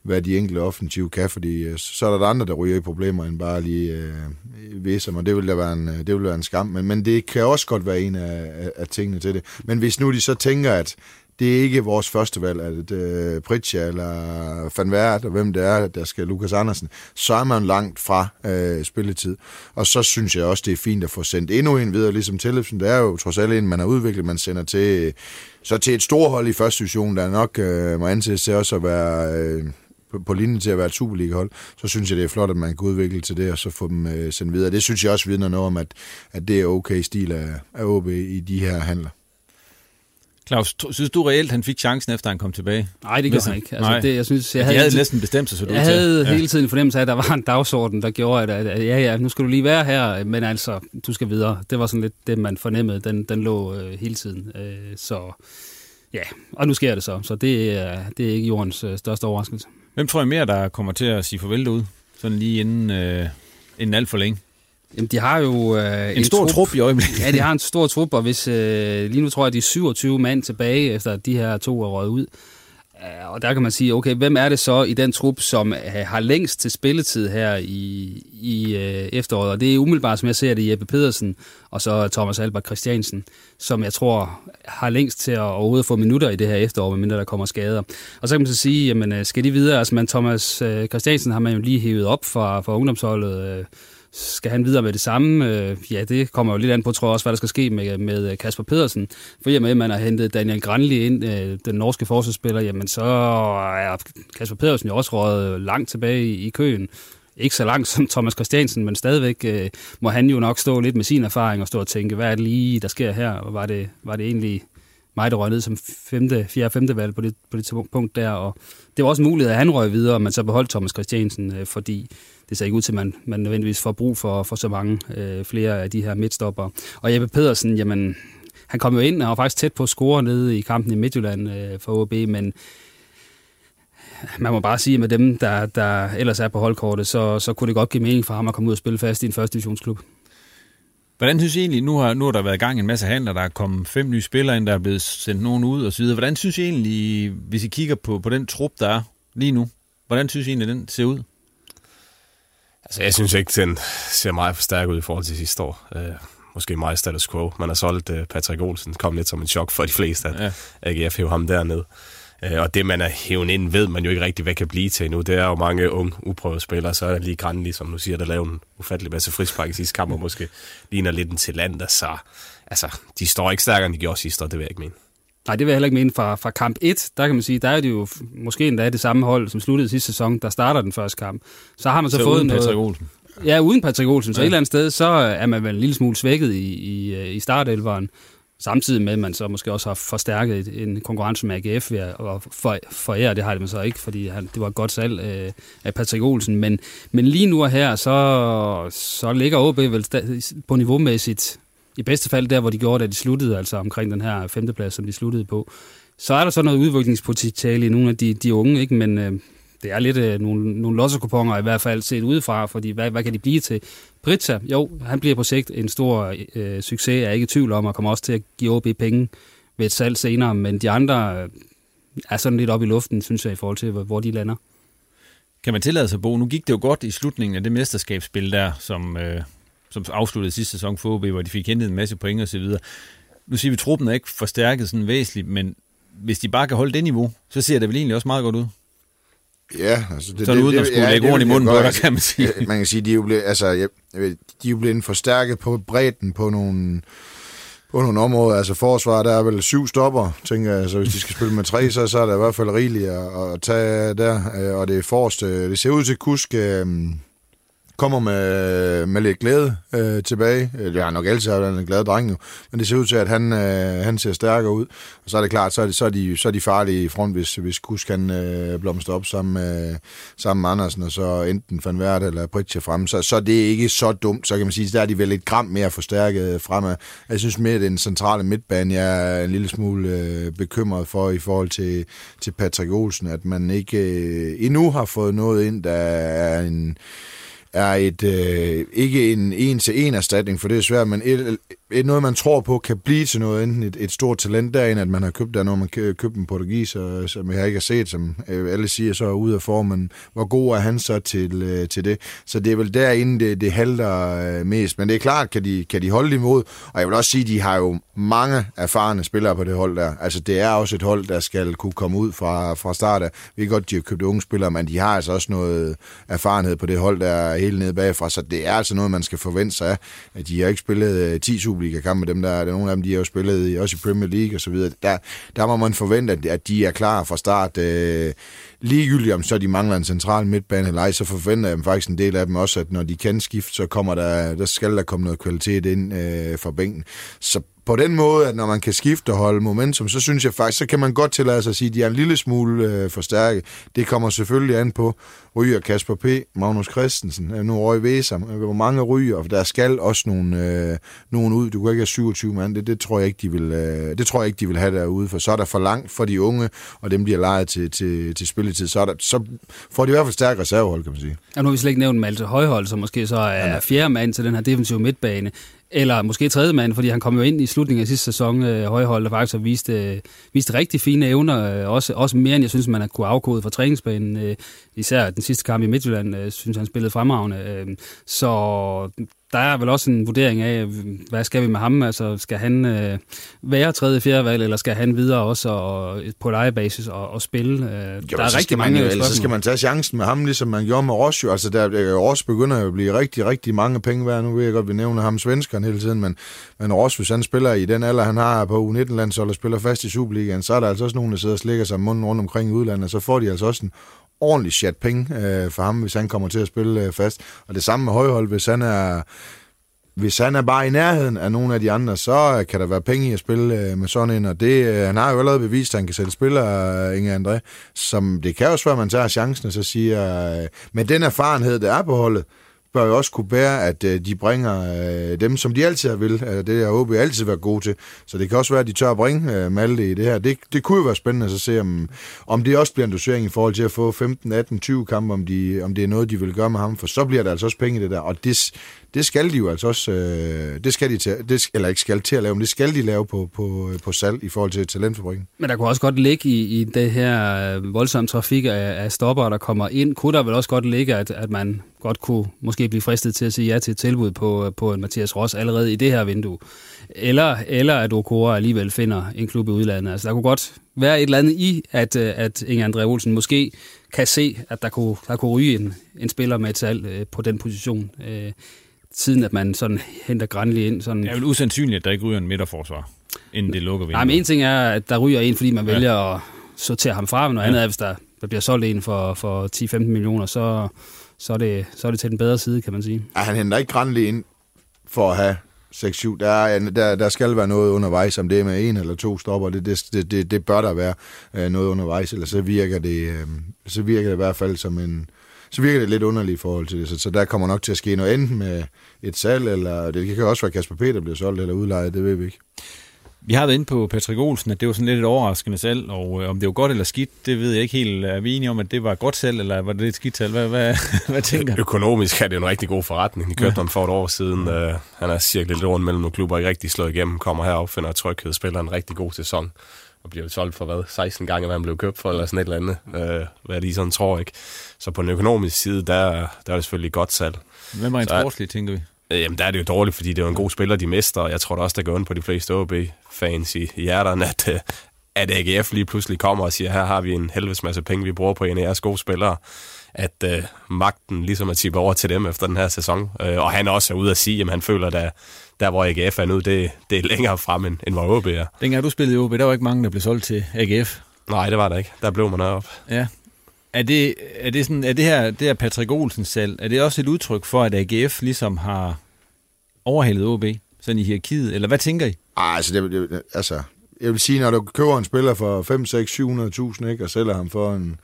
hvad de enkelte offensive kan, fordi øh, så er der, der andre, der ryger i problemer, end bare lige øh, Vesam, og det vil, da være en, øh, det vil være en skam, men, men det kan også godt være en af, af, af tingene til det. Men hvis nu de så tænker, at det er ikke vores første valg, at øh, Pritja eller Van Vært, og hvem det er, der skal Lukas Andersen, så er man langt fra øh, spilletid. Og så synes jeg også, det er fint at få sendt endnu en videre, ligesom Tillipsen. Det er jo trods alt en, man har udviklet, man sender til, så til et stort hold i første division, der nok øh, må anses til også at være... Øh, på linjen til at være et Superliga-hold, så synes jeg, det er flot, at man kan udvikle til det, og så få dem øh, sendt videre. Det synes jeg også vidner noget om, at, at det er okay stil af, af OB i de her handler. Claus, synes du reelt, han fik chancen, efter han kom tilbage? Nej, det gjorde han ikke. Altså, Nej. det, jeg synes, jeg De havde, havde næsten bestemt sig, så du Jeg havde hele tiden fornemmelse af, at der var en dagsorden, der gjorde, at, at, at ja, ja, nu skal du lige være her, men altså, du skal videre. Det var sådan lidt det, man fornemmede, den, den lå øh, hele tiden. Øh, så ja, og nu sker det så. Så det er, det er ikke jordens øh, største overraskelse. Hvem tror I mere, der kommer til at sige farvel derude? Sådan lige inden, øh, inden alt for længe. Jamen, de har jo... Øh, En, en stor trup i øjeblikket. Ja, de har en stor trup, og hvis, øh, lige nu tror jeg, de er 27 mand tilbage, efter at de her to er røget ud. Øh, Og der kan man sige, okay, hvem er det så i den trup, som øh, har længst til spilletid her i, i øh, efteråret? Og det er umiddelbart, som jeg ser det, Jeppe Pedersen og så Thomas Albert Christiansen, som jeg tror har længst til at overhovedet få minutter i det her efterår, medmindre der kommer skader. Og så kan man så sige, jamen, øh, skal de videre? Altså, man, Thomas Christiansen har man jo lige hævet op fra, fra ungdomsholdet, øh, skal han videre med det samme? Øh, ja, det kommer jo lidt an på, tror jeg også, hvad der skal ske med, med øh, Kasper Pedersen. For i og med, at man har hentet Daniel Granli ind, øh, den norske forsvarsspiller, jamen så er Kasper Pedersen jo også røget langt tilbage i, i køen. Ikke så langt som Thomas Christiansen, men stadigvæk øh, må han jo nok stå lidt med sin erfaring og stå og tænke, hvad er det lige, der sker her? Og var det, var det egentlig mig, der røg ned som femte, fjerde femte valg på det, på det punkt der. Og det var også en mulighed, at han røg videre, men så beholdt Thomas Christiansen, øh, fordi det ser ikke ud til, at man, man nødvendigvis får brug for, for så mange øh, flere af de her midtstopper. Og Jeppe Pedersen, jamen, han kom jo ind og var faktisk tæt på at score nede i kampen i Midtjylland øh, for OB, men man må bare sige, at med dem, der, der ellers er på holdkortet, så, så kunne det godt give mening for ham at komme ud og spille fast i en første divisionsklub. Hvordan synes I egentlig, nu har, nu har der været i gang en masse handler, der er kommet fem nye spillere ind, der er blevet sendt nogen ud og så videre. Hvordan synes I egentlig, hvis I kigger på, på den trup, der er lige nu, hvordan synes I egentlig, den ser ud? Altså, jeg synes ikke, den ser meget for stærk ud i forhold til sidste år. Uh, måske meget status quo. Man har solgt uh, Patrick Olsen, kom lidt som en chok for de fleste, at ja. AGF hæver ham derned. Uh, og det, man er hævet ind, ved man jo ikke rigtig, hvad kan blive til nu. Det er jo mange unge, uprøvede spillere. Så er der lige Grandi, som nu siger, der laver en ufattelig masse frispark i sidste kamp, og måske ligner lidt en til land, så altså, de står ikke stærkere, end de gjorde sidste år, det vil jeg ikke mene. Nej, det vil jeg heller ikke mene fra, fra kamp 1. Der kan man sige, der er det jo måske endda det samme hold, som sluttede sidste sæson, der starter den første kamp. Så har man så, Så fået uden noget... Patrick Olsen. Ja, uden Patrick Olsen. Så Ja. et eller andet sted, så er man vel en lille smule svækket i, i, i startelveren. Samtidig med, at man så måske også har forstærket en konkurrence med AGF ved at for, forære. Det har det man så ikke, fordi han, det var et godt salg øh, af Patrick Olsen. Men, men lige nu og her, så, så ligger OB vel på niveaumæssigt i bedste fald der, hvor de gjorde, da de sluttede, altså omkring den her femteplads, som de sluttede på. Så er der så noget udviklingspotentiale i nogle af de, de unge, ikke? men øh, det er lidt øh, nogle, nogle losserkuponger i hvert fald set udefra, fordi hvad, hvad kan de blive til? Brita, jo, han bliver på sigt en stor øh, succes, jeg er ikke i tvivl om, og kommer også til at give OB penge ved et salg senere, men de andre øh, er sådan lidt op i luften, synes jeg, i forhold til, hvor, hvor de lander. Kan man tillade sig, Bo? Nu gik det jo godt i slutningen af det mesterskabsspil der, som, øh, som afsluttede sidste sæson for OB, hvor de fik hentet en masse point og så videre. Nu siger vi, at truppen er ikke forstærket sådan væsentligt, men hvis de bare kan holde det niveau, så ser det vel egentlig også meget godt ud. Ja, altså... Det, Sådan uden at skulle lægge ord i munden på dig, kan man sige. Man kan sige, de er jo blevet, altså, jeg, de er jo blevet forstærket på bredden på nogle, på nogle områder. Altså forsvaret, der er vel syv stopper, tænker jeg. Så hvis de skal spille med tre, så, så er der i hvert fald rigeligt at, at tage der. Øh, Og det forrest. øh, Det ser ud til, at Kusk øh, kommer med, med lidt glæde øh, tilbage. Øh, Jeg har nok altid været en glad dreng nu, men det ser ud til, at han, øh, han ser stærkere ud. Og så er det klart, så er, det, så er, de, så er de farlige i front, hvis, hvis Kusk kan øh, blomstre op sammen med, sammen med Andersen, og så enten Van Vert eller Pritje frem. Så, så det er ikke så dumt, så kan man sige, der er de vel et gram mere forstærket fremad. Jeg synes mere, at den centrale midtbane, jeg er en lille smule øh, bekymret for i forhold til, til Patrick Olsen, at man ikke øh, endnu har fået noget ind, der er en er et øh, ikke en en-til-en erstatning, for det er svært, men et, noget, man tror på, kan blive til noget, enten et, et stort talent derinde, at man har købt der, når man kø- købt en portugiser, som jeg ikke har set, som øh, alle siger, så er ude af formen. Hvor god er han så til, øh, til det? Så det er vel derinde, det, det halter øh, mest. Men det er klart, kan de, kan de holde imod? Og jeg vil også sige, de har jo mange erfarne spillere på det hold der. Altså, det er også et hold, der skal kunne komme ud fra, fra start af. Vi kan godt, de har købt unge spillere, men de har altså også noget erfarenhed på det hold, der er helt nede bagfra. Så det er altså noget, man skal forvente sig af. At de har ikke spillet 10 Superliga-kampe med dem, der der, nogle af dem, de har jo spillet i, også i Premier League og så videre. Der, der må man forvente, at, at de er klar fra start. Øh, ligegyldigt om så de mangler en central midtbane eller ej, så forventer jeg dem faktisk en del af dem også, at når de kan skifte, så kommer der, der skal der komme noget kvalitet ind øh, fra bænken. Så på den måde, at når man kan skifte og holde momentum, så synes jeg faktisk, så kan man godt tillade sig at sige, at de er en lille smule øh, forstærket. Det kommer selvfølgelig an på ryger Kasper P., Magnus Christensen, øh, nu Røg Væsam, hvor mange ryger, og der skal også nogle, øh, nogen ud. Du kan ikke have 27 mand, det, det, tror jeg ikke, de vil, øh, det tror jeg ikke, de vil have derude, for så er der for langt for de unge, og dem bliver lejet til, til, til spilletid, så, er der, så får de i hvert fald stærk reservehold, kan man sige. Og nu har vi slet ikke nævnt Malte Højhold, som måske så er fjerde mand til den her defensive midtbane. Eller måske tredje mand, fordi han kom jo ind i slutningen af sidste sæson, øh, Højhold, og faktisk har vist, øh, vist rigtig fine evner, øh, også, også mere end jeg synes, man har kunne afkode fra træningsbanen. Øh, især den sidste kamp i Midtjylland, øh, synes han spillede fremragende. Øh, så der er vel også en vurdering af, hvad skal vi med ham? Altså, skal han øh, være tredje, fjerde valg, eller skal han videre også og, på lejebasis og, og spille? Øh, Jo, der er rigtig skal man, mange jo, så skal man tage chancen med ham, ligesom man gjorde med Ross. Jo. Altså, der, der, Ross begynder jo at blive rigtig, rigtig mange penge værd. Nu ved jeg godt, vi nævner ham svenskeren hele tiden, men, men Ross, hvis han spiller i den alder, han har på U19-landshold og spiller fast i Superligaen, så er der altså også nogen, der sidder og slikker sig munden rundt omkring i udlandet, så får de altså også en ordentlig chat penge øh, for ham, hvis han kommer til at spille øh, fast. Og det samme med Højhold, hvis han er hvis han er bare i nærheden af nogle af de andre, så øh, kan der være penge i at spille øh, med sådan en, og det, øh, han har jo allerede bevist, at han kan sætte spillere, øh, Inge André, som det kan også være, at man tager chancen og så siger, øh, med den erfarenhed, der er på holdet, bør jo også kunne bære, at øh, de bringer øh, dem, som de altid har vil. Altså, det har OB altid været gode til. Så det kan også være, at de tør at bringe øh, Malte i det her. Det, det kunne jo være spændende at se, om, om det også bliver en dosering i forhold til at få 15, 18, 20 kampe, om, de, om det er noget, de vil gøre med ham. For så bliver der altså også penge i det der. Og det, det skal de jo altså også, øh, det skal de til, det, eller ikke skal til at lave, men det skal de lave på, på, øh, på salg i forhold til talentfabrikken. Men der kunne også godt ligge i, i det her øh, voldsomme trafik af, af stopper, der kommer ind, kunne der vel også godt ligge, at, at man godt kunne måske blive fristet til at sige ja til et tilbud på, øh, på en Mathias Ross allerede i det her vindue. Eller, eller at Okora alligevel finder en klub i udlandet. Altså der kunne godt være et eller andet i, at, at Inge André Olsen måske kan se, at der kunne, der kunne ryge en, en spiller med et salg på den position. Øh, siden at man sådan henter Granli ind. Sådan. Det er vel usandsynligt, at der ikke ryger en midterforsvar, inden det lukker Nej, men en ting er, at der ryger en, fordi man Ja. vælger at sortere ham fra, men noget Ja. andet er, hvis der, der bliver solgt en for, for 10-15 millioner, så, så, er det, så er det til den bedre side, kan man sige. Ja, han henter ikke Granli ind for at have 6-7. Der, er, der, der skal være noget undervejs, om det er med en eller to stopper. Det, det, det, det, det bør der være øh, noget undervejs, eller så virker det, øh, så virker det i hvert fald som en, så virker det lidt underligt i forhold til det. Så, så der kommer nok til at ske noget enten med et salg, eller det kan også være Kasper Peter bliver solgt eller udlejet, det ved vi ikke. Vi har været inde på Patrick Olsen, at det var sådan lidt et overraskende salg, og øh, om det var godt eller skidt, det ved jeg ikke helt. Er vi enige om, at det var et godt salg, eller var det et skidt salg? Hvad, hvad, hvad tænker du? Økonomisk er det en rigtig god forretning. De købte ham for et år siden. Uh, han er cirka lidt rundt mellem nogle klubber, ikke rigtig slået igennem. Kommer herop, finder tryghed, spiller en rigtig god sæson. Og bliver solgt for hvad? 16 gange, hvad han blev købt for, eller sådan et eller andet. Uh, hvad lige sådan tror, ikke? Så på den økonomiske side, der, der er det selvfølgelig godt salg. Hvem var en sportslig, tænker vi? Øh, Jamen, der er det jo dårligt, fordi det er jo en god spiller, de mister, og jeg tror da også, der går ind på de fleste OB-fans i hjerterne, at, øh, at AGF lige pludselig kommer og siger, her har vi en helvedes masse penge, vi bruger på en af jeres gode spillere, at øh, magten ligesom er tippet over til dem efter den her sæson. Øh, og han også er ude at sige, at han føler, at der hvor AGF er nu, det, det er længere frem, end, end hvor OB er. Dengang du spillede i OB, der var ikke mange, der blev solgt til AGF. Nej, det var der ikke. Der blev man op. Ja. Er det, er det, sådan, er det her, det her Patrick Olsen selv, er det også et udtryk for, at AGF ligesom har overhældet OB, sådan i hierarkiet, eller hvad tænker I? Ah, altså, det, det, altså, jeg vil sige, når du køber en spiller for 5, 6, 700.000, ikke, og sælger ham for en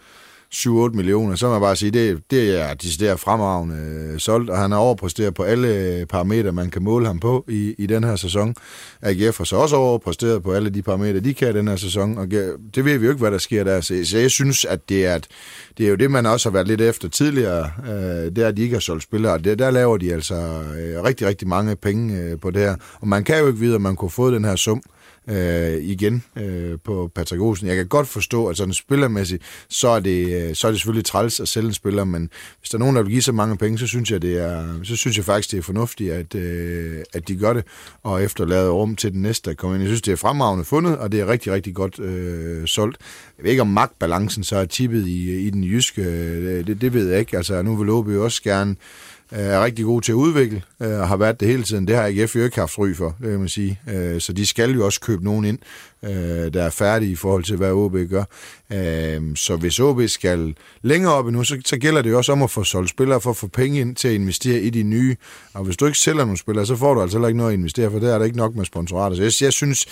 7-8 millioner, så må jeg bare sige, det, det er decideret fremragende øh, solgt, og han har overpræsteret på alle øh, parametre, man kan måle ham på i, i den her sæson. AGF har så også overpræsteret på alle de parametre, de kan i den her sæson, og det ved vi jo ikke, hvad der sker der. Så, så jeg synes, at det er, at det er jo det, man også har været lidt efter tidligere, øh, det er, at de ikke har solgt spillere. der, der laver de altså øh, rigtig, rigtig mange penge øh, på det her, og man kan jo ikke vide, at man kunne få den her sum, øh, Øh, igen øh, på Patrick Olsen. Jeg kan godt forstå, at sådan spillermæssigt, så er, det, øh, så er det selvfølgelig træls at sælge en spiller, men hvis der er nogen, der vil give så mange penge, så synes jeg, det er, så synes jeg faktisk, det er fornuftigt, at, øh, at de gør det, og efterlader rum til den næste, der kommer ind. Jeg synes, det er fremragende fundet, og det er rigtig, rigtig godt øh, solgt. Jeg ved ikke, om magtbalancen så er tippet i, i den jyske, øh, det, det ved jeg ikke. Altså, nu vil Åbe jo også gerne er rigtig god til at udvikle, øh, og har været det hele tiden. Det har AGF jo ikke haft ry for, det kan man sige. Øh, så de skal jo også købe nogen ind, øh, der er færdige i forhold til, hvad OB gør. Så hvis OB skal længere op endnu, så, så gælder det jo også om at få solgt spillere for at få penge ind til at investere i de nye. Og hvis du ikke sælger nogle spillere, så får du altså heller ikke noget at investere, for der er der ikke nok med sponsorater. Så jeg, jeg synes,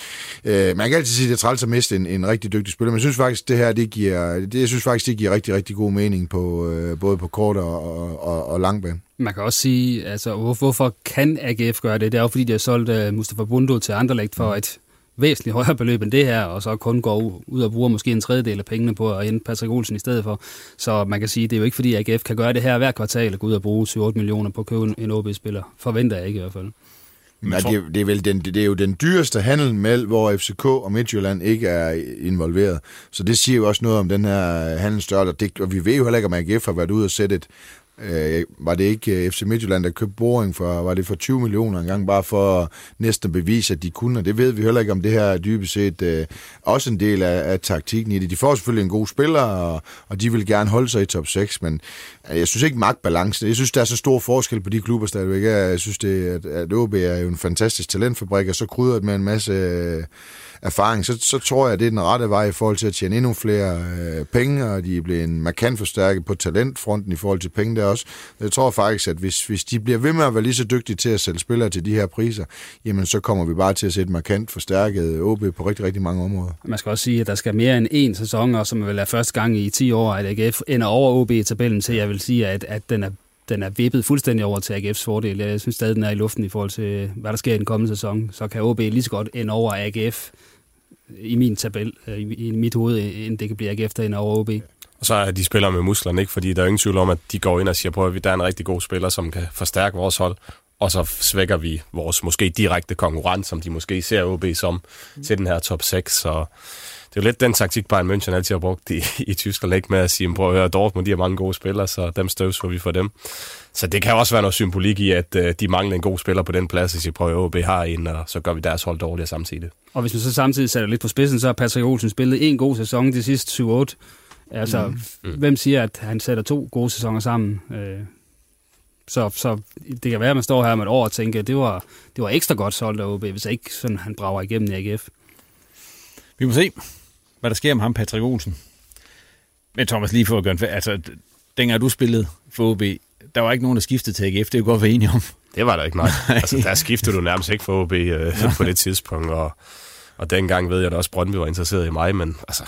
man kan altid sige, at det er træls at miste en, en rigtig dygtig spiller, men jeg synes faktisk, det her, det giver, det, jeg synes faktisk, det giver rigtig, rigtig god mening på, både på kort og, og, og, og langbane. Man kan også sige, altså, hvorfor kan AGF gøre det? Det er jo fordi, de har solgt uh, Mustafa Bundu til Anderlecht for mm. et væsentligt højere beløb end det her, og så kun går ud og bruger måske en tredjedel af pengene på at hente Patrick Olsen i stedet for. Så man kan sige, det er jo ikke fordi AGF kan gøre det her hver kvartal og gå ud og bruge 7-8 millioner på at købe en OB-spiller. Forventer jeg ikke i hvert fald. Men det, det, er vel den, det er jo den dyreste handel med, hvor FCK og Midtjylland ikke er involveret. Så det siger jo også noget om den her handelsstørrelse. Og, og vi ved jo heller ikke, om AGF har været ude og sætte et Øh, var det ikke øh, FC Midtjylland, der købte Boring for, var det for 20 millioner engang, bare for næsten at bevise, at de kunne, og det ved vi heller ikke, om det her er dybest set øh, også en del af, af taktikken i det. De får selvfølgelig en god spiller, og, og de vil gerne holde sig i top 6, men øh, jeg synes ikke magtbalance. Jeg synes, der er så stor forskel på de klubber stadigvæk. Jeg synes, det, at, at OB er jo en fantastisk talentfabrik, og så krydret med en masse... Øh, erfaring, så, så tror jeg, at det er den rette vej i forhold til at tjene endnu flere øh, penge, og de er blevet markant forstærket på talentfronten i forhold til penge der også. Jeg tror faktisk, at hvis, hvis de bliver ved med at være lige så dygtige til at sælge spillere til de her priser, jamen så kommer vi bare til at se et markant forstærket øh, OB på rigtig, rigtig mange områder. Man skal også sige, at der skal mere end én sæson, og som vil være første gang i 10 år, at AGF ender over OB i tabellen, så jeg vil sige, at, at den er den er vippet fuldstændig over til AGF's fordel. Jeg synes stadig, den er i luften i forhold til, hvad der sker i den kommende sæson. Så kan OB lige så godt ende over AGF i min tabel, øh, i mit hoved, end det kan blive AGF derinde over OB. Og så er de spiller med musklerne, ikke? fordi der er ingen tvivl om, at de går ind og siger, at der er en rigtig god spiller, som kan forstærke vores hold, og så svækker vi vores måske direkte konkurrent, som de måske ser OB som, mm. til den her top 6. Så det er jo lidt den taktik, Bayern München altid har brugt i, i Tyskland, ikke med at sige, prøv at høre, Dortmund, de har mange gode spillere, så dem støvsuger vi for dem. Så det kan også være noget symbolik i, at uh, de mangler en god spiller på den plads, hvis de prøver at OB har en, og så gør vi deres hold dårligere samtidig. Og hvis man så samtidig sætter lidt på spidsen, så har Patrick Olsen spillet en god sæson de sidste 7-8. Altså, mm. Mm. hvem siger, at han sætter to gode sæsoner sammen? Øh, så, så det kan være, at man står her med et år og tænker, at det var, det var ekstra godt solgt af OB, hvis ikke sådan, han brager igennem i AGF. Vi må se, hvad der sker med ham, Patrick Olsen. Men Thomas, lige for at gøre en altså, dengang du spillede for OB, der var ikke nogen, der skiftede til AGF, det er jo godt være enige om. Det var der ikke, nej. altså, der skiftede du nærmest ikke for OB øh, på det tidspunkt, og, og dengang ved jeg, at også Brøndby var interesseret i mig, men altså,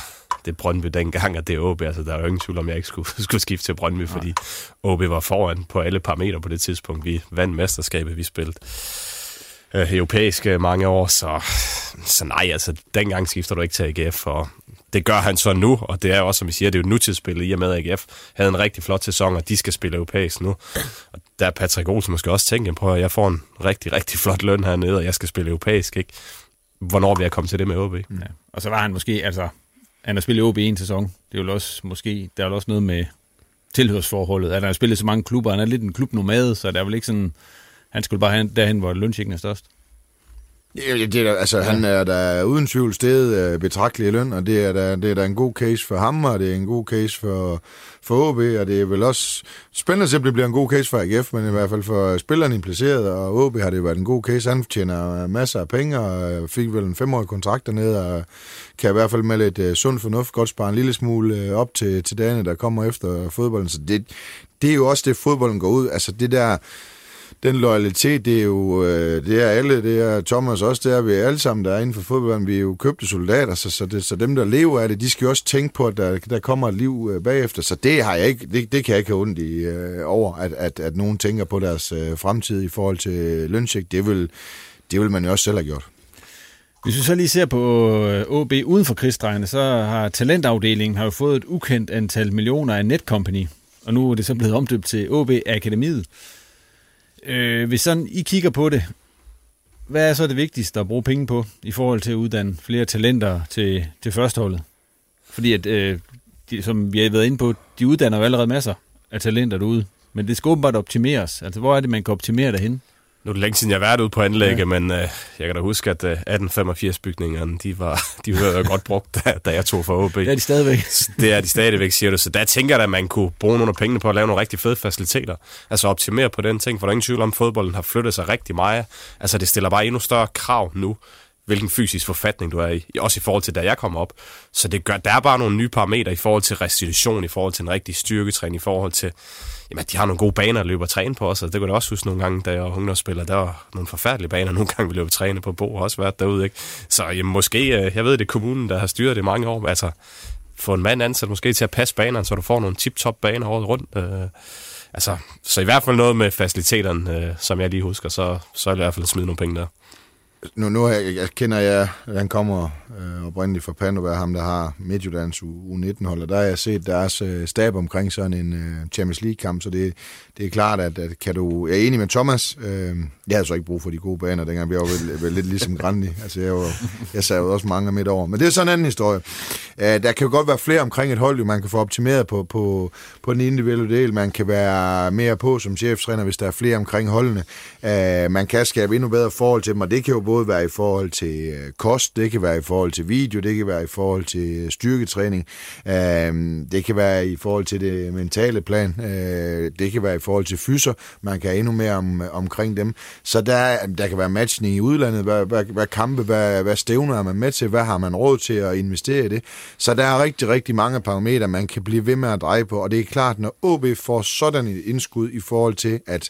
det Brøndby dengang, at det er OB, altså der er jo ingen tvivl om, jeg ikke skulle, skulle skifte til Brøndby, nej. fordi OB var foran på alle parametre på det tidspunkt. Vi vandt mesterskabet, vi spillede øh, europæisk mange år, så, så nej, altså dengang skifter du ikke til AGF, og det gør han så nu, og det er også, som vi siger, det er jo nutidsspillet i og med, at AGF havde en rigtig flot sæson, og de skal spille europæisk nu. Og der er Patrick Olsen måske også tænke på, at jeg får en rigtig, rigtig flot løn hernede, og jeg skal spille europæisk, ikke? Hvornår vil jeg komme til det med OB? Ja. Og så var han måske, altså, han har spillet OB i en sæson. Det er jo også, måske, der er jo også noget med tilhørsforholdet. At han har spillet så mange klubber, han er lidt en klubnomade, så der er vel ikke sådan, han skulle bare hen, derhen, hvor lønchikken er størst. Ja, det er, altså, ja. han er der uden tvivl sted betragtelig i løn, og det er, der, det er der en god case for ham, og det er en god case for, for OB, og det er vel også spændende at se, det bliver en god case for AGF, men i hvert fald for spillerne impliceret, og OB har det været en god case. Han tjener masser af penge, og fik vel en femårig kontrakt dernede, og kan i hvert fald med lidt uh, sund fornuft godt spare en lille smule op til, til dagene, der kommer efter fodbolden. Så det, det er jo også det, fodbolden går ud. Altså det der den loyalitet, det er jo øh, det er alle, det er Thomas også, det er vi alle sammen, der er inden for fodbolden. Vi er jo købte soldater, så, så, det, så dem, der lever af det, de skal jo også tænke på, at der, der kommer et liv øh, bagefter. Så det har jeg ikke, det, det kan jeg ikke have ondt i øh, over, at, at, at nogen tænker på deres øh, fremtid i forhold til lønsigt, Det vil, det vil man jo også selv have gjort. Hvis vi så lige ser på øh, OB uden for krigsdrejene, så har talentafdelingen har jo fået et ukendt antal millioner af Netcompany, og nu er det så blevet omdøbt til OB Akademiet. Øh, hvis sådan I kigger på det, hvad er så det vigtigste at bruge penge på i forhold til at uddanne flere talenter til, til førsteholdet? Fordi at, øh, de, som vi har været inde på, de uddanner jo allerede masser af talenter derude. Men det skal åbenbart optimeres. Altså, hvor er det, man kan optimere derhen? Nu er det længe siden, jeg har været ude på anlægget, ja. men øh, jeg kan da huske, at øh, 1885-bygningerne, de var, de var godt brugt, da, da jeg tog for OB. Det er de stadigvæk. det er de stadigvæk, siger du. Så der tænker jeg, at man kunne bruge nogle af pengene på at lave nogle rigtig fede faciliteter. Altså optimere på den ting, for der er ingen tvivl om, at fodbolden har flyttet sig rigtig meget. Altså det stiller bare endnu større krav nu hvilken fysisk forfatning du er i, også i forhold til da jeg kom op. Så det gør, der er bare nogle nye parametre i forhold til restitution, i forhold til en rigtig styrketræning, i forhold til, jamen de har nogle gode baner at løbe og træne på også, det kunne jeg også huske nogle gange, da jeg var ungdomsspiller, der var nogle forfærdelige baner, nogle gange vi løb og træne på Bo, og også været derude, ikke? Så jamen, måske, øh, jeg ved, det er kommunen, der har styret det mange år, altså få en mand ansat måske til at passe banerne, så du får nogle tip-top baner året rundt. Øh, altså, så i hvert fald noget med faciliteterne, øh, som jeg lige husker, så, så er det i hvert fald at smide nogle penge der nu, nu jeg, jeg kender jeg, han kommer øh, oprindeligt fra Pandova, ham der har Midtjyllands U19-hold, og der har jeg set deres øh, stab omkring sådan en øh, Champions League-kamp, så det, det er klart, at, at kan du... Jeg er enig med Thomas, øh, jeg havde så ikke brug for de gode baner, dengang. Vi var vel, vel lidt ligesom Grandi, altså jeg, var, jeg sad jo også mange midt over, men det er sådan en anden historie. Øh, der kan jo godt være flere omkring et hold, jo, man kan få optimeret på, på, på den individuelle del, man kan være mere på som cheftræner, hvis der er flere omkring holdene, øh, man kan skabe endnu bedre forhold til dem, og det kan jo både være i forhold til øh, kost, det kan være i forhold til video, det kan være i forhold til øh, styrketræning, øh, det kan være i forhold til det mentale plan, øh, det kan være i forhold til fyser, man kan endnu mere om, øh, omkring dem. Så der, der kan være matchning i udlandet, hvad, hvad, hvad kampe, hvad, hvad stævner er man med til, hvad har man råd til at investere i det. Så der er rigtig, rigtig mange parametre, man kan blive ved med at dreje på, og det er klart, når OB får sådan et indskud i forhold til, at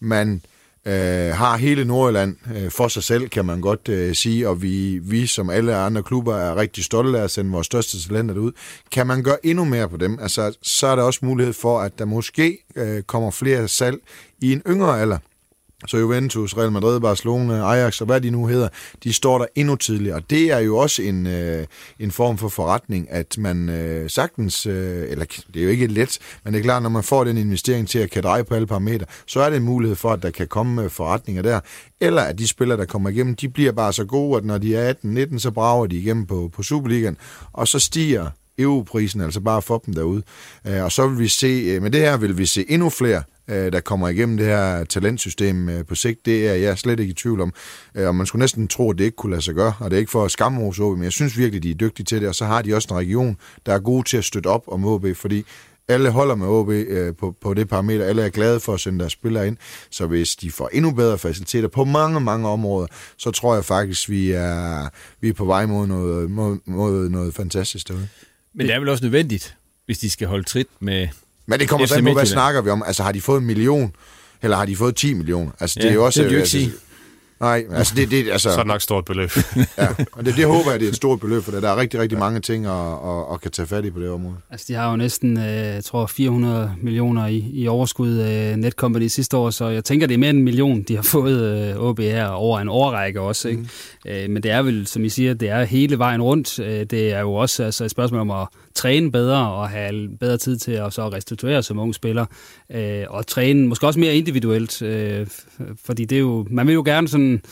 man øh, har hele Nordjylland øh, for sig selv, kan man godt øh, sige, og vi, vi som alle andre klubber er rigtig stolte af at sende vores største talenter ud. Kan man gøre endnu mere på dem, altså, så er der også mulighed for, at der måske øh, kommer flere salg i en yngre alder. Så Juventus, Real Madrid, Barcelona, Ajax og hvad de nu hedder, de står der endnu tidligere. Og det er jo også en, øh, en form for forretning, at man øh, sagtens, øh, eller det er jo ikke let, men det er klart, når man får den investering til at kan dreje på alle parametre, så er det en mulighed for, at der kan komme øh, forretninger der. Eller at de spillere, der kommer igennem, de bliver bare så gode, at når de er 18-19, så brager de igennem på, på Superligaen, og så stiger EU-prisen, altså bare for dem derude. Øh, og så vil vi se, øh, med det her vil vi se endnu flere øh, der kommer igennem det her talentsystem øh, på sigt, det er jeg slet ikke i tvivl om. Øh, og man skulle næsten tro, at det ikke kunne lade sig gøre, og det er ikke for at skamme OB, men jeg synes virkelig, de er dygtige til det, og så har de også en region, der er gode til at støtte op om OB, fordi alle holder med OB øh, på, på det parameter. Alle er glade for at sende deres spillere ind. Så hvis de får endnu bedre faciliteter på mange, mange områder, så tror jeg faktisk, vi er, vi er på vej mod noget, mod, mod noget fantastisk derude. Men det er vel også nødvendigt, hvis de skal holde trit med men det kommer til på, hvad snakker vi om? Altså, har de fået en million, eller har de fået 10 millioner? Altså, det ja, er jo også... Det vil altså, sige. Nej, altså det, det altså... Så er det nok et stort beløb. ja, og det, det håber jeg, det er et stort beløb, for der er rigtig, rigtig mange ting at, at, at kan tage fat i på det område. Altså de har jo næsten, øh, jeg tror, 400 millioner i, i overskud uh, Netcompany sidste år, så jeg tænker, det er mere end en million, de har fået uh, øh, OBR over en årrække også. Ikke? Mm. Men det er vel, som I siger, det er hele vejen rundt. Det er jo også altså, et spørgsmål om at træne bedre og have bedre tid til at så restituere som ung spiller. øh, og træne måske også mere individuelt, øh, fordi det er jo, man vil jo gerne sådan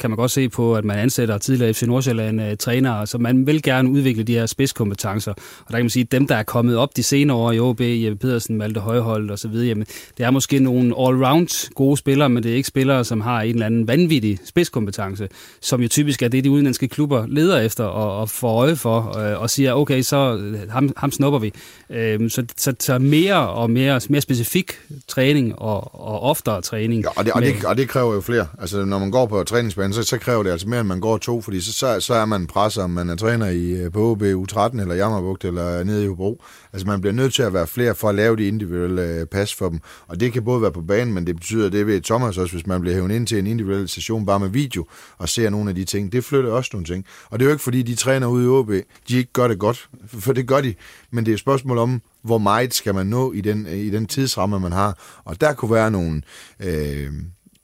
kan man godt se på, at man ansætter tidligere FC Nordsjælland uh, trænere, så man vil gerne udvikle de her spidskompetencer. Og der kan man sige, at dem, der er kommet op de senere år i OB, Jeppe Pedersen, Malte Højhold og så videre, jamen, det er måske nogle all-round gode spillere, men det er ikke spillere, som har en eller anden vanvittig spidskompetence, som jo typisk er det, de udenlandske klubber leder efter og, og får øje for, uh, og siger, okay, så ham, ham snupper vi. Uh, så, så, så mere og mere, mere specifik træning og, og oftere træning. Ja, og det, og, det, og det kræver jo flere. Altså, når man går på træningsbanen, så, så kræver det altså mere, end man går to, fordi så, så, så er man presset, om man er træner i, øh, på OB U13 eller Jammerbugt eller nede i Hobro. Altså, man bliver nødt til at være flere for at lave de individuelle øh, pas for dem. Og det kan både være på banen, men det betyder, det ved Thomas også, hvis man bliver hævet ind til en individuel session bare med video og ser nogle af de ting. Det flytter også nogle ting. Og det er jo ikke, fordi de træner ude i OB, de ikke gør det godt, for det gør de. Men det er et spørgsmål om, hvor meget skal man nå i den, i den tidsramme, man har. Og der kunne være nogle øh,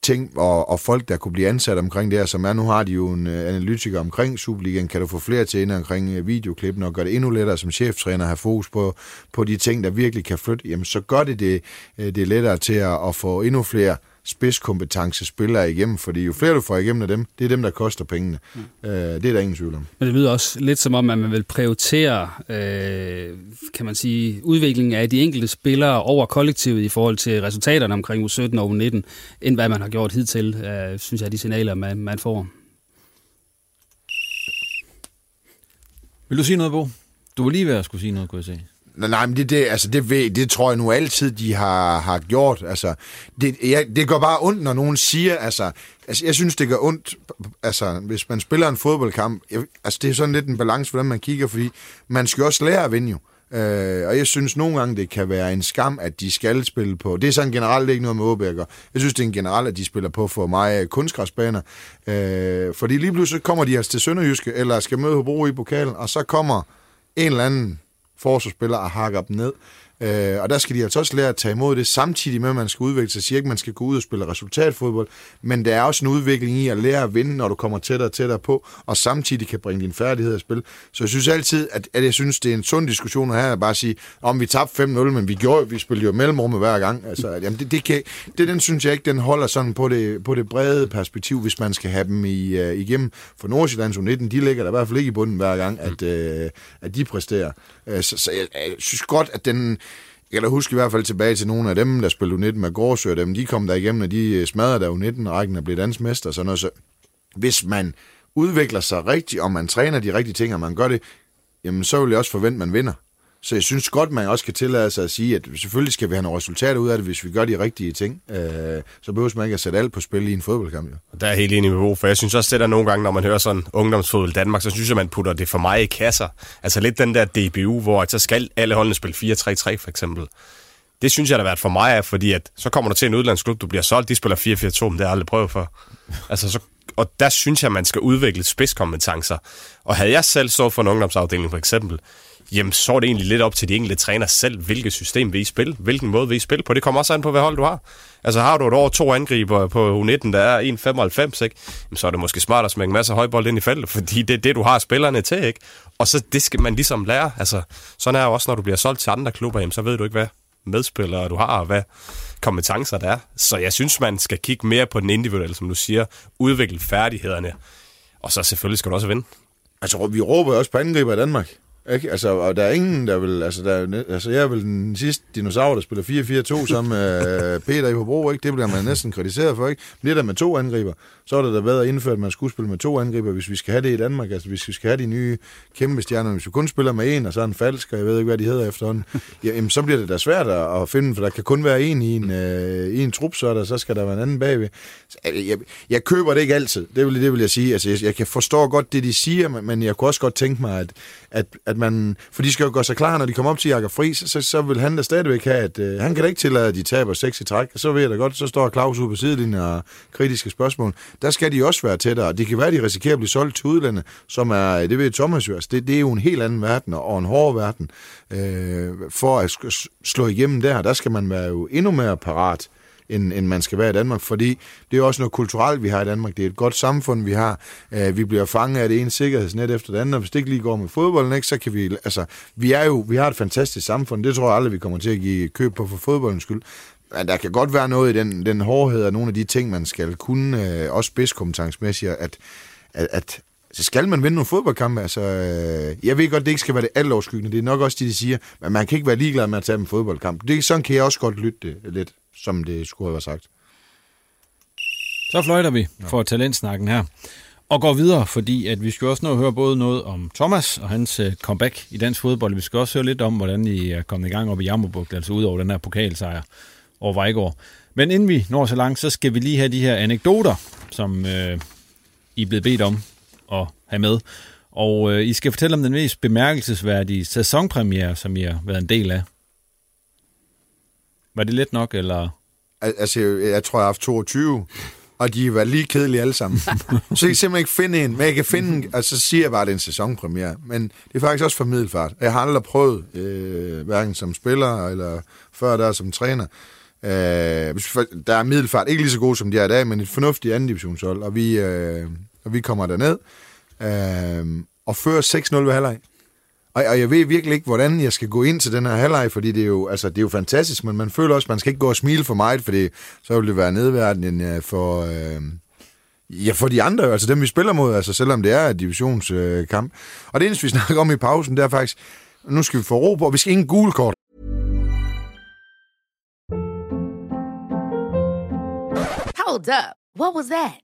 ting og, og folk, der kunne blive ansat omkring det her, som er, nu har de jo en øh, analytiker omkring Superligaen, kan du få flere til ind omkring øh, videoklippen og gøre det endnu lettere som cheftræner at have fokus på, på de ting, der virkelig kan flytte, jamen så gør det det, øh, det lettere til at, at få endnu flere spidskompetence spillere igennem, fordi jo flere du får igennem af dem, det er dem, der koster pengene. Mm. Øh, det er der ingen tvivl om. Men det lyder også lidt som om, at man vil prioritere, øh, kan man sige, udviklingen af de enkelte spillere over kollektivet i forhold til resultaterne omkring U17 og U19, end hvad man har gjort hidtil, øh, synes jeg, de signaler, man, man får. Vil du sige noget, Bo? Du var lige ved at skulle sige noget, kunne jeg se. Nej, men det, det, altså det, ved, det tror jeg nu altid, de har, har gjort. Altså, det, jeg, det går bare ondt, når nogen siger, altså, altså, jeg synes, det gør ondt, altså, hvis man spiller en fodboldkamp. Jeg, altså, det er sådan lidt en balance, hvordan man kigger, fordi man skal også lære at vinde jo. Øh, og jeg synes nogle gange, det kan være en skam, at de skal spille på. Det er sådan generelt ikke noget med Åbækker. Jeg synes, det er en generelt, at de spiller på for mig kunstgræsbaner. Øh, fordi lige pludselig kommer de altså til Sønderjyske, eller skal møde Hobro i pokalen, og så kommer en eller anden forsvarsspillere og hakker dem ned. Øh, og der skal de altså også lære at tage imod det, samtidig med, at man skal udvikle sig. Jeg siger ikke, at man skal gå ud og spille resultatfodbold, men der er også en udvikling i at lære at vinde, når du kommer tættere og tættere på, og samtidig kan bringe din færdighed i spil. Så jeg synes altid, at, at jeg synes, det er en sund diskussion her, at bare sige, om vi tabte 5-0, men vi, gjorde, vi spillede jo mellemrummet hver gang. Altså, jamen det, det, kan, det, den synes jeg ikke, den holder sådan på det, på det brede perspektiv, hvis man skal have dem i, uh, igennem. For Nordsjællands U19, de ligger der i hvert fald ikke i bunden hver gang, at, uh, at de præsterer. Øh, så, så jeg, jeg synes godt, at den jeg kan da huske i hvert fald tilbage til nogle af dem, der spillede 19 med Gårdsø, og dem, de kom der igennem, og de øh, smadrede der 19 rækken og blev dansmester og sådan noget. Så hvis man udvikler sig rigtigt, og man træner de rigtige ting, og man gør det, jamen så vil jeg også forvente, at man vinder. Så jeg synes godt, man også kan tillade sig at sige, at selvfølgelig skal vi have nogle resultater ud af det, hvis vi gør de rigtige ting. Øh, så behøver man ikke at sætte alt på spil i en fodboldkamp. Jo. Der er helt enig med Bo, for jeg synes også, det der nogle gange, når man hører sådan ungdomsfodbold Danmark, så synes jeg, man putter det for mig i kasser. Altså lidt den der DBU, hvor så skal alle holdene spille 4-3-3 for eksempel. Det synes jeg, der har været for mig af, fordi at så kommer du til en udlandsklub, du bliver solgt, de spiller 4-4-2, men det har jeg aldrig prøvet for. Altså, så, og der synes jeg, man skal udvikle spidskompetencer. Og havde jeg selv stået for en ungdomsafdeling for eksempel, jamen så er det egentlig lidt op til de enkelte træner selv, hvilket system vil I spille, hvilken måde vil I spille på. Det kommer også an på, hvad hold du har. Altså har du et år to angriber på U19, der er 1,95, ikke? Jamen, så er det måske smart at smække en masse højbold ind i feltet, fordi det er det, du har spillerne til, ikke? Og så det skal man ligesom lære. Altså, sådan er det også, når du bliver solgt til andre klubber, jamen, så ved du ikke, hvad medspillere du har, og hvad kompetencer der er. Så jeg synes, man skal kigge mere på den individuelle, som du siger, udvikle færdighederne, og så selvfølgelig skal du også vinde. Altså, vi råber også på angriber i Danmark. Ikke? Altså, og der er ingen, der vil... Altså, der, altså jeg er vel den sidste dinosaur, der spiller 4-4-2 sammen med Peter i Hobro, ikke? Det bliver man næsten kritiseret for, ikke? Bliver der med to angriber. Så er det da bedre indført, at man skulle spille med to angriber, hvis vi skal have det i Danmark. Altså, hvis vi skal have de nye kæmpe stjerner. Hvis vi kun spiller med en, og så er en falsk, og jeg ved ikke, hvad de hedder efterhånden, jamen, så bliver det da svært at finde, for der kan kun være en i en, øh, i en trup, så, der, så skal der være en anden bagved. Jeg, altså, jeg, jeg køber det ikke altid, det vil, det vil jeg sige. Altså, jeg, jeg kan forstå godt det, de siger, men jeg kunne også godt tænke mig, at, at, at man... For de skal jo gøre sig klar, når de kommer op til Jakob Friis, så, så vil han da stadigvæk have, at øh, han kan da ikke tillade, at de taber seks i træk. Så ved jeg da godt, så står Claus ude på sidelinjen og kritiske spørgsmål. Der skal de også være tættere. Det kan være, at de risikerer at blive solgt til udlandet, som er, det ved Thomas jo, altså, det, det er jo en helt anden verden, og en hård verden. Øh, for at slå igennem der, der skal man være jo endnu mere parat end, end man skal være i Danmark, fordi det er også noget kulturelt, vi har i Danmark. Det er et godt samfund, vi har. Øh, vi bliver fanget af det ene sikkerhedsnet efter det andet, og hvis det ikke lige går med fodbolden, ikke, så kan vi... Altså, vi, er jo, vi har et fantastisk samfund. Det tror jeg aldrig, vi kommer til at give køb på for fodboldens skyld. Men der kan godt være noget i den, den hårdhed og nogle af de ting, man skal kunne, øh, også spidskompetencemæssigt, at, at, at så skal man vinde nogle fodboldkampe. Altså, øh, jeg ved godt, det ikke skal være det altoverskyggende. Det er nok også det, de siger. Men man kan ikke være ligeglad med at tage en fodboldkamp. Det, sådan kan jeg også godt lytte det lidt, som det skulle have været sagt. Så fløjter vi for talentsnakken her. Og går videre, fordi at vi skal også nå at høre både noget om Thomas og hans øh, comeback i dansk fodbold. Vi skal også høre lidt om, hvordan I er kommet i gang op i Jammerbugt, altså ud over den her pokalsejr over Vejgaard. Men inden vi når så langt, så skal vi lige have de her anekdoter, som øh, I er blevet bedt om at have med. Og øh, I skal fortælle om den mest bemærkelsesværdige sæsonpremiere, som I har været en del af. Var det let nok, eller? Al- Altså, jeg tror, jeg har haft 22, og de var lige kedelige alle sammen. så jeg kan simpelthen ikke finde en, men jeg kan finde, en- altså så siger jeg bare, at det er en sæsonpremiere, men det er faktisk også for middelfart. Jeg har aldrig prøvet, øh, hverken som spiller, eller før der som træner. Øh, der er middelfart, ikke lige så god som de er i dag, men et fornuftigt anden divisionshold, og vi, øh, og vi kommer derned, øh, og fører 6-0 ved halvleg. Og, og jeg ved virkelig ikke, hvordan jeg skal gå ind til den her halvleg, fordi det er, jo, altså, det er jo fantastisk, men man føler også, at man skal ikke gå og smile for meget, fordi så vil det være nedværdigende øh, for, øh, ja, for de andre, altså dem vi spiller mod, altså selvom det er et divisionskamp. Øh, og det eneste, vi snakker om i pausen, det er faktisk, nu skal vi få ro på, og vi skal ingen gule kort. Hold up. What was that?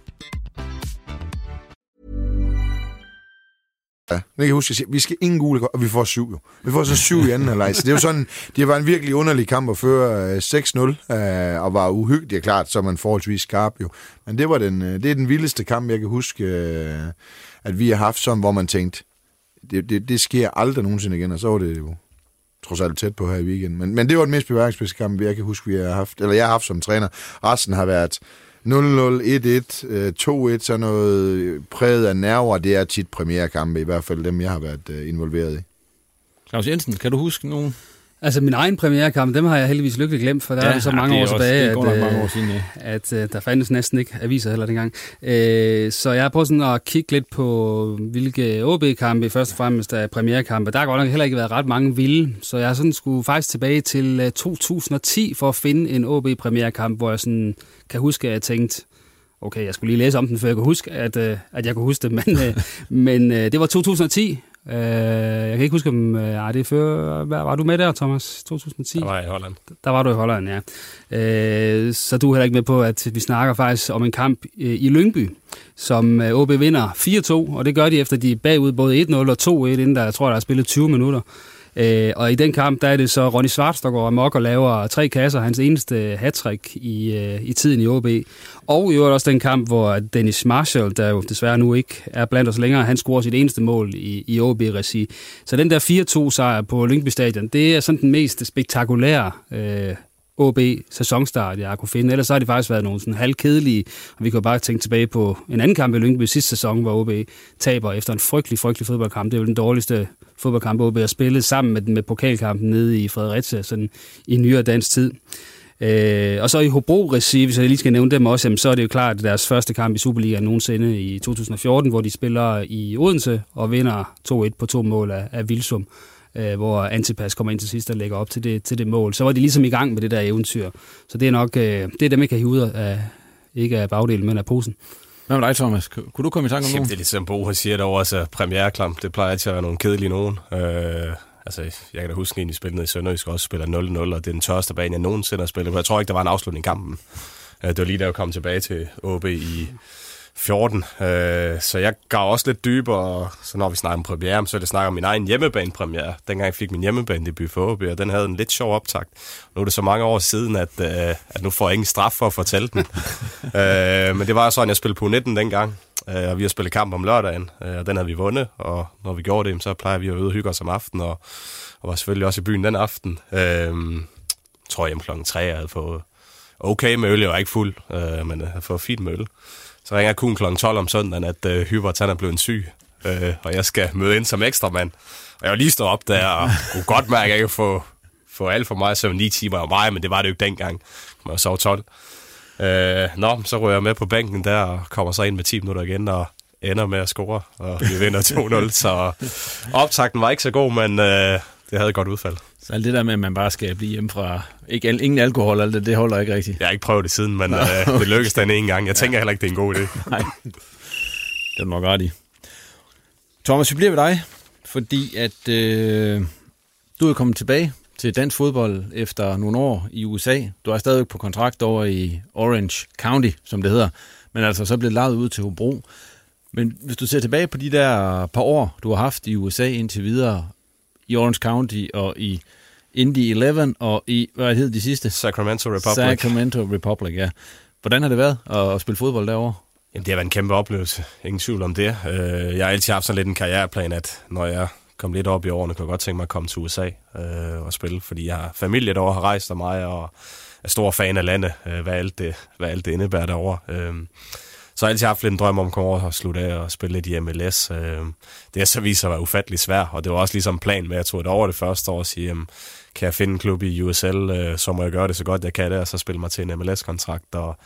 Ja, Jeg kan huske, huske, jeg siger, vi skal ingen gule kort, og vi får syv jo. Vi får så syv i anden halvleg, så det er jo sådan, det var en virkelig underlig kamp at føre øh, 6-0, øh, og var uhyggelig, klart, så man forholdsvis skarp jo. Men det var den, øh, det er den vildeste kamp, jeg kan huske, øh, at vi har haft, som, hvor man tænkte, det, det, det sker aldrig nogensinde igen, og så var det jo trods alt tæt på her i weekenden. Men, men det var den mest beværkningspæste kamp, jeg kan huske, vi har haft, eller jeg har haft som træner. Resten har været 0-0, 1-1, øh, 2-1, sådan noget øh, præget af nerver. Det er tit premierkampe, i hvert fald dem, jeg har været øh, involveret i. Claus Jensen, kan du huske nogen? Altså min egen premierekamp, dem har jeg heldigvis lykkeligt glemt, for der Ja, er det så ja, mange det er år også- tilbage, det at, mange øh, år siden, ja. at øh, der fandtes næsten ikke aviser heller dengang. Øh, så jeg har prøvet sådan at kigge lidt på, hvilke OB-kampe først og fremmest er premierekampe. Der har godt nok heller ikke været ret mange vilde, så jeg sådan skulle faktisk tilbage til øh, 2010 for at finde en OB-premierekamp, hvor jeg sådan kan huske, at jeg tænkte, okay, jeg skulle lige læse om den, før jeg kunne huske, at, øh, at jeg kunne huske det, men, øh, men øh, det var 2010. Øh, jeg kan ikke huske, om øh, ej, det er før, var, var du med der, Thomas? 2010? Der var jeg i Holland. Der var du i Holland, ja. Øh, så du er heller ikke med på, at vi snakker faktisk om en kamp øh, i Lyngby, som øh, OB vinder 4-2, og det gør de efter, de er bagud både 1-0 og 2-1, inden der, jeg tror, der er spillet 20 minutter. Øh, og i den kamp, der er det så Ronny Svarts, der går amok og laver tre kasser, hans eneste hattrick i, øh, i tiden i OB. Og i øvrigt også den kamp, hvor Dennis Marshall, der jo desværre nu ikke er blandt os længere, han scorer sit eneste mål i, i OB-regi. Så den der 4-2-sejr på Lyngby Stadion, det er sådan den mest spektakulære øh, OB sæsonstart, jeg har kunne finde. Ellers så har det faktisk været nogle sådan halvkedelige, og vi kan jo bare tænke tilbage på en anden kamp i Lyngby sidste sæson, hvor OB taber efter en frygtelig, frygtelig fodboldkamp. Det er jo den dårligste fodboldkamp, OB har spillet sammen med, med pokalkampen nede i Fredericia, sådan i nyere dansk tid. Øh, og så i Hobro-regi, hvis jeg lige skal nævne dem også, jamen, så er det jo klart at deres første kamp i Superligaen nogensinde i 2014, hvor de spiller i Odense og vinder 2-1 på to mål af, af Vilsum øh, hvor Antipas kommer ind til sidst og lægger op til det, til det mål. Så var de ligesom i gang med det der eventyr. Så det er nok øh, det er dem, jeg kan hive ud af, ikke af bagdelen, men af posen. Hvad med dig, Thomas? Kunne du komme i tanke om Jamen, nogen? det er ligesom Bo, siger derovre, altså premiereklamp, det plejer altid at være nogle kedelige nogen. Øh, altså, jeg kan da huske, at vi spillede i Sønderjysk også spiller 0-0, og det er den tørste bane, jeg nogensinde har spillet. på. Jeg tror ikke, der var en afslutning i kampen. Øh, det var lige da jeg kom tilbage til OB i 14. Øh, så jeg gav også lidt dybere, så når vi snakker om premiere, så er det snakker om min egen hjemmebanepremiere. Dengang jeg fik min hjemmebane-debut for OB, og den havde en lidt sjov optakt. Nu er det så mange år siden, at, øh, at nu får jeg ingen straf for at fortælle den. men det var sådan, jeg spillede på 19 dengang, øh, og vi har spillet kamp om lørdagen, øh, og den havde vi vundet, og når vi gjorde det, så plejer vi at øde hygge os om aftenen, og, og var selvfølgelig også i byen den aften. Øh, tror jeg klokken 3, jeg havde fået okay med øl, jeg var ikke fuld, øh, men jeg havde fået fint med øl. Så ringer kun klokken 12 om søndagen, at øh, Hybert han er blevet syg, øh, og jeg skal møde ind som ekstra mand. Og jeg var lige stået op der, og kunne godt mærke, at jeg ikke få, få alt for meget søvn 9 timer var mig, men det var det jo ikke dengang. Man sov 12. Øh, nå, så ryger jeg med på bænken der, og kommer så ind med 10 minutter igen, og ender med at score, og vi vinder 2-0. så optakten var ikke så god, men øh, det havde et godt udfald. Så alt det der med, at man bare skal blive hjemme fra... Ikke, ingen alkohol, alt det, det holder ikke rigtigt. Jeg har ikke prøvet det siden, men øh, det lykkedes den en gang. Jeg tænker heller ikke, det er en god idé. Nej, det er nok ret i. Thomas, vi bliver ved dig, fordi at øh, du er kommet tilbage til dansk fodbold efter nogle år i USA. Du er stadigvæk på kontrakt over i Orange County, som det hedder, men altså så blevet lavet ud til Hobro. Men hvis du ser tilbage på de der par år, du har haft i USA indtil videre, i Orange County og i Indy 11 og i, hvad hed de sidste? Sacramento Republic. Sacramento Republic, ja. Hvordan har det været at, at spille fodbold derovre? Jamen, det har været en kæmpe oplevelse. Ingen tvivl om det. Øh, jeg har altid haft sådan lidt en karriereplan, at når jeg kom lidt op i årene, kunne jeg godt tænke mig at komme til USA øh, og spille, fordi jeg har familie derovre, har rejst af mig, og er stor fan af landet, øh, hvad, alt det, hvad alt det indebærer derovre. Øh, så har jeg altid haft lidt en drøm om at komme over og slutte af og spille lidt i MLS. Øh, det har så vist sig at være ufattelig svært, og det var også ligesom plan med, at jeg tog det over det første år og sige, jamen, kan jeg finde en klub i USL, øh, så må jeg gøre det så godt jeg kan det, og så spille mig til en MLS-kontrakt, og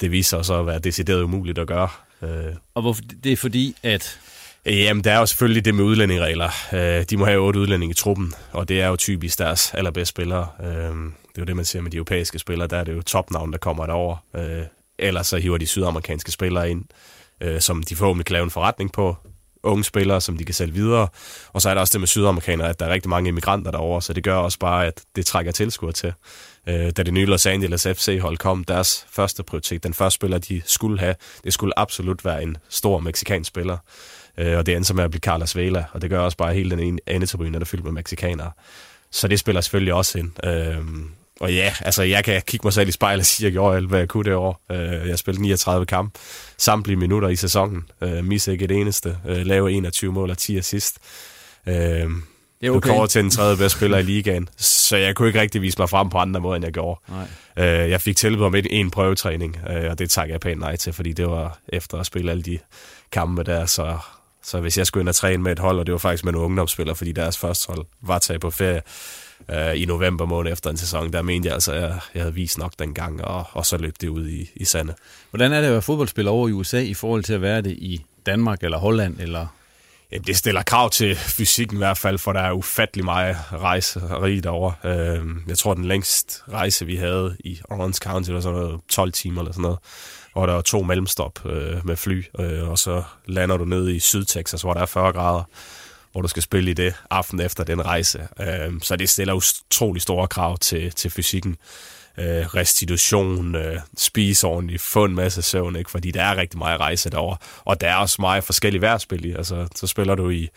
det viser sig at være decideret umuligt at gøre. Øh. Og hvorfor? Det er fordi, at... Øh, jamen, der er jo selvfølgelig det med udlændingeregler. Øh, de må have otte udlændinge i truppen, og det er jo typisk deres allerbedste spillere. Øh, det er jo det, man ser med de europæiske spillere. Der er det jo topnavn, der kommer derover. Øh, ellers så hiver de sydamerikanske spillere ind, øh, som de forhåbentlig kan lave en forretning på. Unge spillere, som de kan sælge videre. Og så er der også det med sydamerikanere, at der er rigtig mange immigranter derover, så det gør også bare, at det trækker tilskuer til. Øh, da det nye Los Angeles FC-hold kom, deres første prioritet, den første spiller, de skulle have, det skulle absolut være en stor meksikansk spiller. Øh, og det endte så med at blive Carlos Vela, og det gør også bare hele den ene endetribune, der er fyldt med meksikanere. Så det spiller selvfølgelig også ind. Øh, og ja, altså jeg kan kigge mig selv i spejlet og sige, at jeg gjorde alt, hvad jeg kunne det år. Øh, jeg spillede 39 kampe, samtlige minutter i sæsonen. Øh, missede ikke et eneste. Øh, lave 21 mål og 10 assist. Øh, det er okay. Du til den tredje bedste spiller i ligaen, så jeg kunne ikke rigtig vise mig frem på andre måder, end jeg gjorde. Nej. Øh, jeg fik tilbud om en prøvetræning, øh, og det takker jeg pænt nej til, fordi det var efter at spille alle de kampe der, så, så hvis jeg skulle ind og træne med et hold, og det var faktisk med nogle ungdomsspillere, fordi deres første hold var taget på ferie, øh, i november måned efter en sæson, der mente jeg altså, at jeg, jeg havde vist nok dengang, og, og så løb det ud i, i sande. Hvordan er det at være fodboldspiller over i USA i forhold til at være det i Danmark eller Holland? Eller? Jamen, det stiller krav til fysikken i hvert fald, for der er ufattelig meget rejse derovre. Øh, jeg tror, den længst rejse, vi havde i Orange County, var sådan noget 12 timer eller sådan noget hvor der er to mellemstop øh, med fly, øh, og så lander du ned i Sydtexas, hvor der er 40 grader hvor du skal spille i det aften efter den rejse. Øh, så det stiller utrolig store krav til, til fysikken. Øh, restitution, øh, spise ordentligt, få en masse søvn, ikke? fordi der er rigtig meget rejse derover, Og der er også meget forskellige vejrspil i. Altså, så spiller du i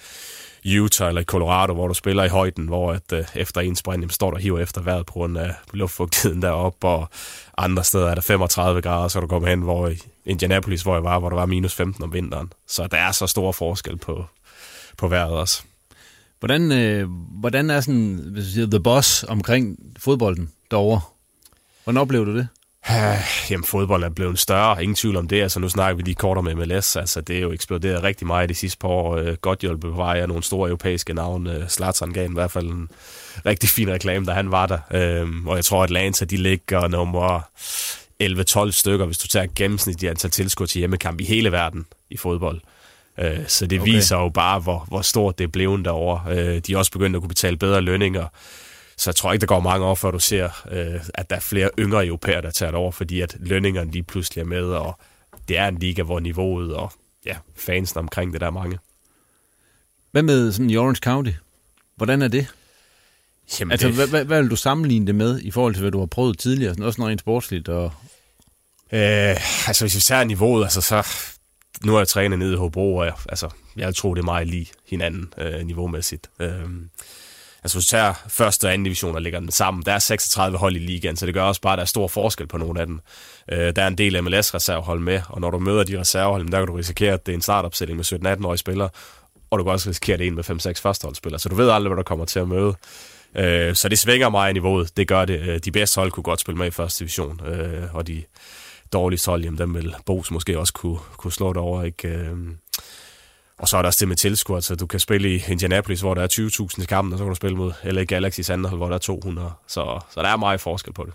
Utah eller i Colorado, hvor du spiller i højden, hvor at, øh, efter en sprint, står der hiver efter vejret på grund af luftfugtigheden deroppe, og andre steder er der 35 grader, så du kommer hen, hvor i Indianapolis, hvor jeg var, hvor der var minus 15 om vinteren. Så der er så stor forskel på, på vejret også. Hvordan, øh, hvordan er sådan, hvis du siger, the boss omkring fodbolden derovre? Hvordan oplever du det? Jamen, fodbold er blevet større, ingen tvivl om det. Altså, nu snakker vi lige kort om MLS. Altså, det er jo eksploderet rigtig meget de sidste par år. Øh, godt hjulpet på vej af nogle store europæiske navne. Zlatan gav i hvert fald en rigtig fin reklame, da han var der. Øhm, og jeg tror, at Atlanta, de ligger nummer 11-12 stykker, hvis du tager gennemsnitligt antal tilskud til hjemmekamp i hele verden i fodbold. Øh, så det okay. viser jo bare, hvor, hvor stort det er blevet derovre. Øh, de er også begyndt at kunne betale bedre lønninger. Så jeg tror ikke, der går mange år, før du ser, øh, at der er flere yngre europæere, der tager det over, fordi at lønningerne lige pludselig er med, og det er en liga, hvor niveauet og ja, fansen omkring det der er mange. Hvad med sådan i Orange County? Hvordan er det? Jamen altså, det... Hvad, hvad, hvad vil du sammenligne det med i forhold til, hvad du har prøvet tidligere? Sådan også noget rent sportsligt og... Øh, altså, hvis vi ser niveauet, altså, så nu har jeg trænet nede i Hobro, og jeg, altså, jeg tror, det er meget lige hinanden øh, niveaumæssigt. Øh, altså, hvis du tager første og anden division og lægger dem sammen, der er 36 hold i ligaen, så det gør også bare, at der er stor forskel på nogle af dem. Øh, der er en del MLS-reservehold med, og når du møder de reservehold, der kan du risikere, at det er en startopstilling med 17-18-årige spillere, og du kan også risikere, at det er en med 5-6 førsteholdsspillere, så du ved aldrig, hvad der kommer til at møde. Øh, så det svinger meget i niveauet. Det gør det. Øh, de bedste hold kunne godt spille med i første division, øh, og de dårlige hold, jamen dem vil Bos måske også kunne, kunne slå det over. Ikke? Øh, og så er der også det med tilskuer, så du kan spille i Indianapolis, hvor der er 20.000 i kampen, og så kan du spille mod LA Galaxy hold, hvor der er 200. Så, så der er meget forskel på det.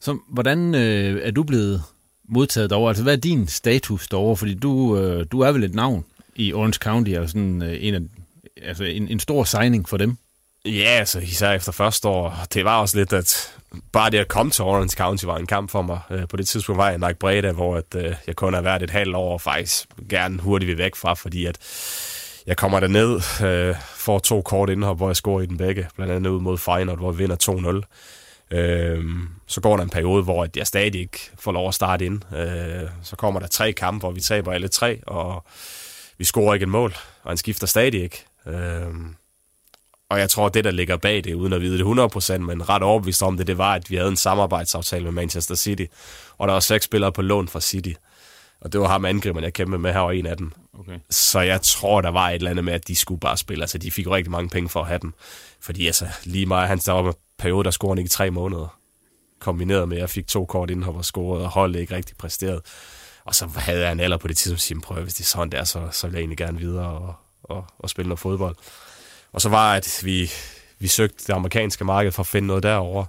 Så hvordan øh, er du blevet modtaget derovre? Altså, hvad er din status derovre? Fordi du, øh, du er vel et navn i Orange County, og sådan øh, en, af, altså en, en stor signing for dem. Ja, altså især efter første år. Det var også lidt, at bare det at komme til Orange County var en kamp for mig. Øh, på det tidspunkt var jeg nok Breda, hvor at, øh, jeg kun har været et halvt år og faktisk gerne hurtigt vil væk fra, fordi at jeg kommer derned, øh, får to kort indhop, hvor jeg scorer i den begge, blandt andet ud mod Feyenoord, hvor vi vinder 2-0. Øh, så går der en periode, hvor jeg stadig ikke får lov at starte ind. Øh, så kommer der tre kampe, hvor vi taber alle tre, og vi scorer ikke et mål, og han skifter stadig ikke. Øh, og jeg tror, det, der ligger bag det, uden at vide det 100%, men ret overbevist om det, det var, at vi havde en samarbejdsaftale med Manchester City, og der var seks spillere på lån fra City. Og det var ham angriberen, jeg kæmpede med her, og en af dem. Okay. Så jeg tror, der var et eller andet med, at de skulle bare spille. Altså, de fik jo rigtig mange penge for at have dem. Fordi altså, lige meget, han der var en periode, der scorede ikke i tre måneder. Kombineret med, at jeg fik to kort inden og scoret, og holdet ikke rigtig præsteret. Og så havde jeg en alder på det tidspunkt, sige, prøv, hvis det er sådan der, så, så vil jeg egentlig gerne videre og, og, og spille noget fodbold. Og så var, at vi, vi søgte det amerikanske marked for at finde noget derovre.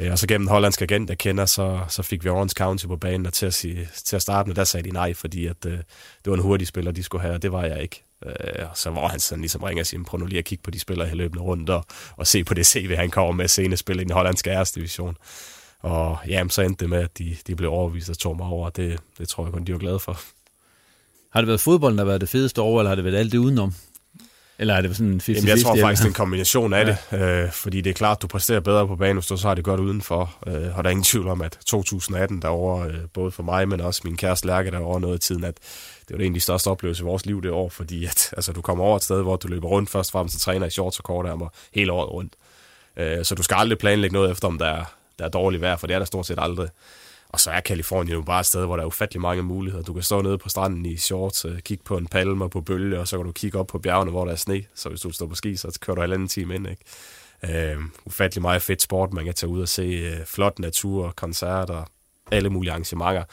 Øh, og så gennem en hollandske agent, jeg kender, så, så fik vi Orange County på banen, og til at, sige, til at starte med, der sagde de nej, fordi at, øh, det var en hurtig spiller, de skulle have, og det var jeg ikke. Uh, så var han sådan ligesom ringer og siger, prøv nu lige at kigge på de spillere, her løbende rundt, og, og se på det CV, han kommer med senere spille i den hollandske æresdivision. Og ja, så endte det med, at de, de blev overvist og tog mig over, og det, det tror jeg kun, de var glade for. Har det været fodbolden, der har været det fedeste over, eller har det været alt det udenom? Eller er det sådan en 50 Jamen, Jeg tror faktisk, det er en kombination af ja. det, øh, fordi det er klart, du præsterer bedre på banen, hvis du så har det godt udenfor. Øh, og der er ingen tvivl om, at 2018 derovre, øh, både for mig, men også min kæreste Lærke derovre, noget i tiden, at det var det en af de største oplevelser i vores liv det år, fordi at, altså, du kommer over et sted, hvor du løber rundt først fremmest til træner i shorts og kortærmer hele året rundt. Øh, så du skal aldrig planlægge noget efter, om der er, der er dårligt vejr, for det er der stort set aldrig. Og så er Kalifornien jo bare et sted, hvor der er ufattelig mange muligheder. Du kan stå nede på stranden i shorts, øh, kigge på en palme og på bølge, og så kan du kigge op på bjergene, hvor der er sne. Så hvis du står på ski, så kører du halvanden time ind. Ikke? Uh, ufattelig meget fedt sport. Man kan tage ud og se uh, flot natur, koncerter, alle mulige arrangementer.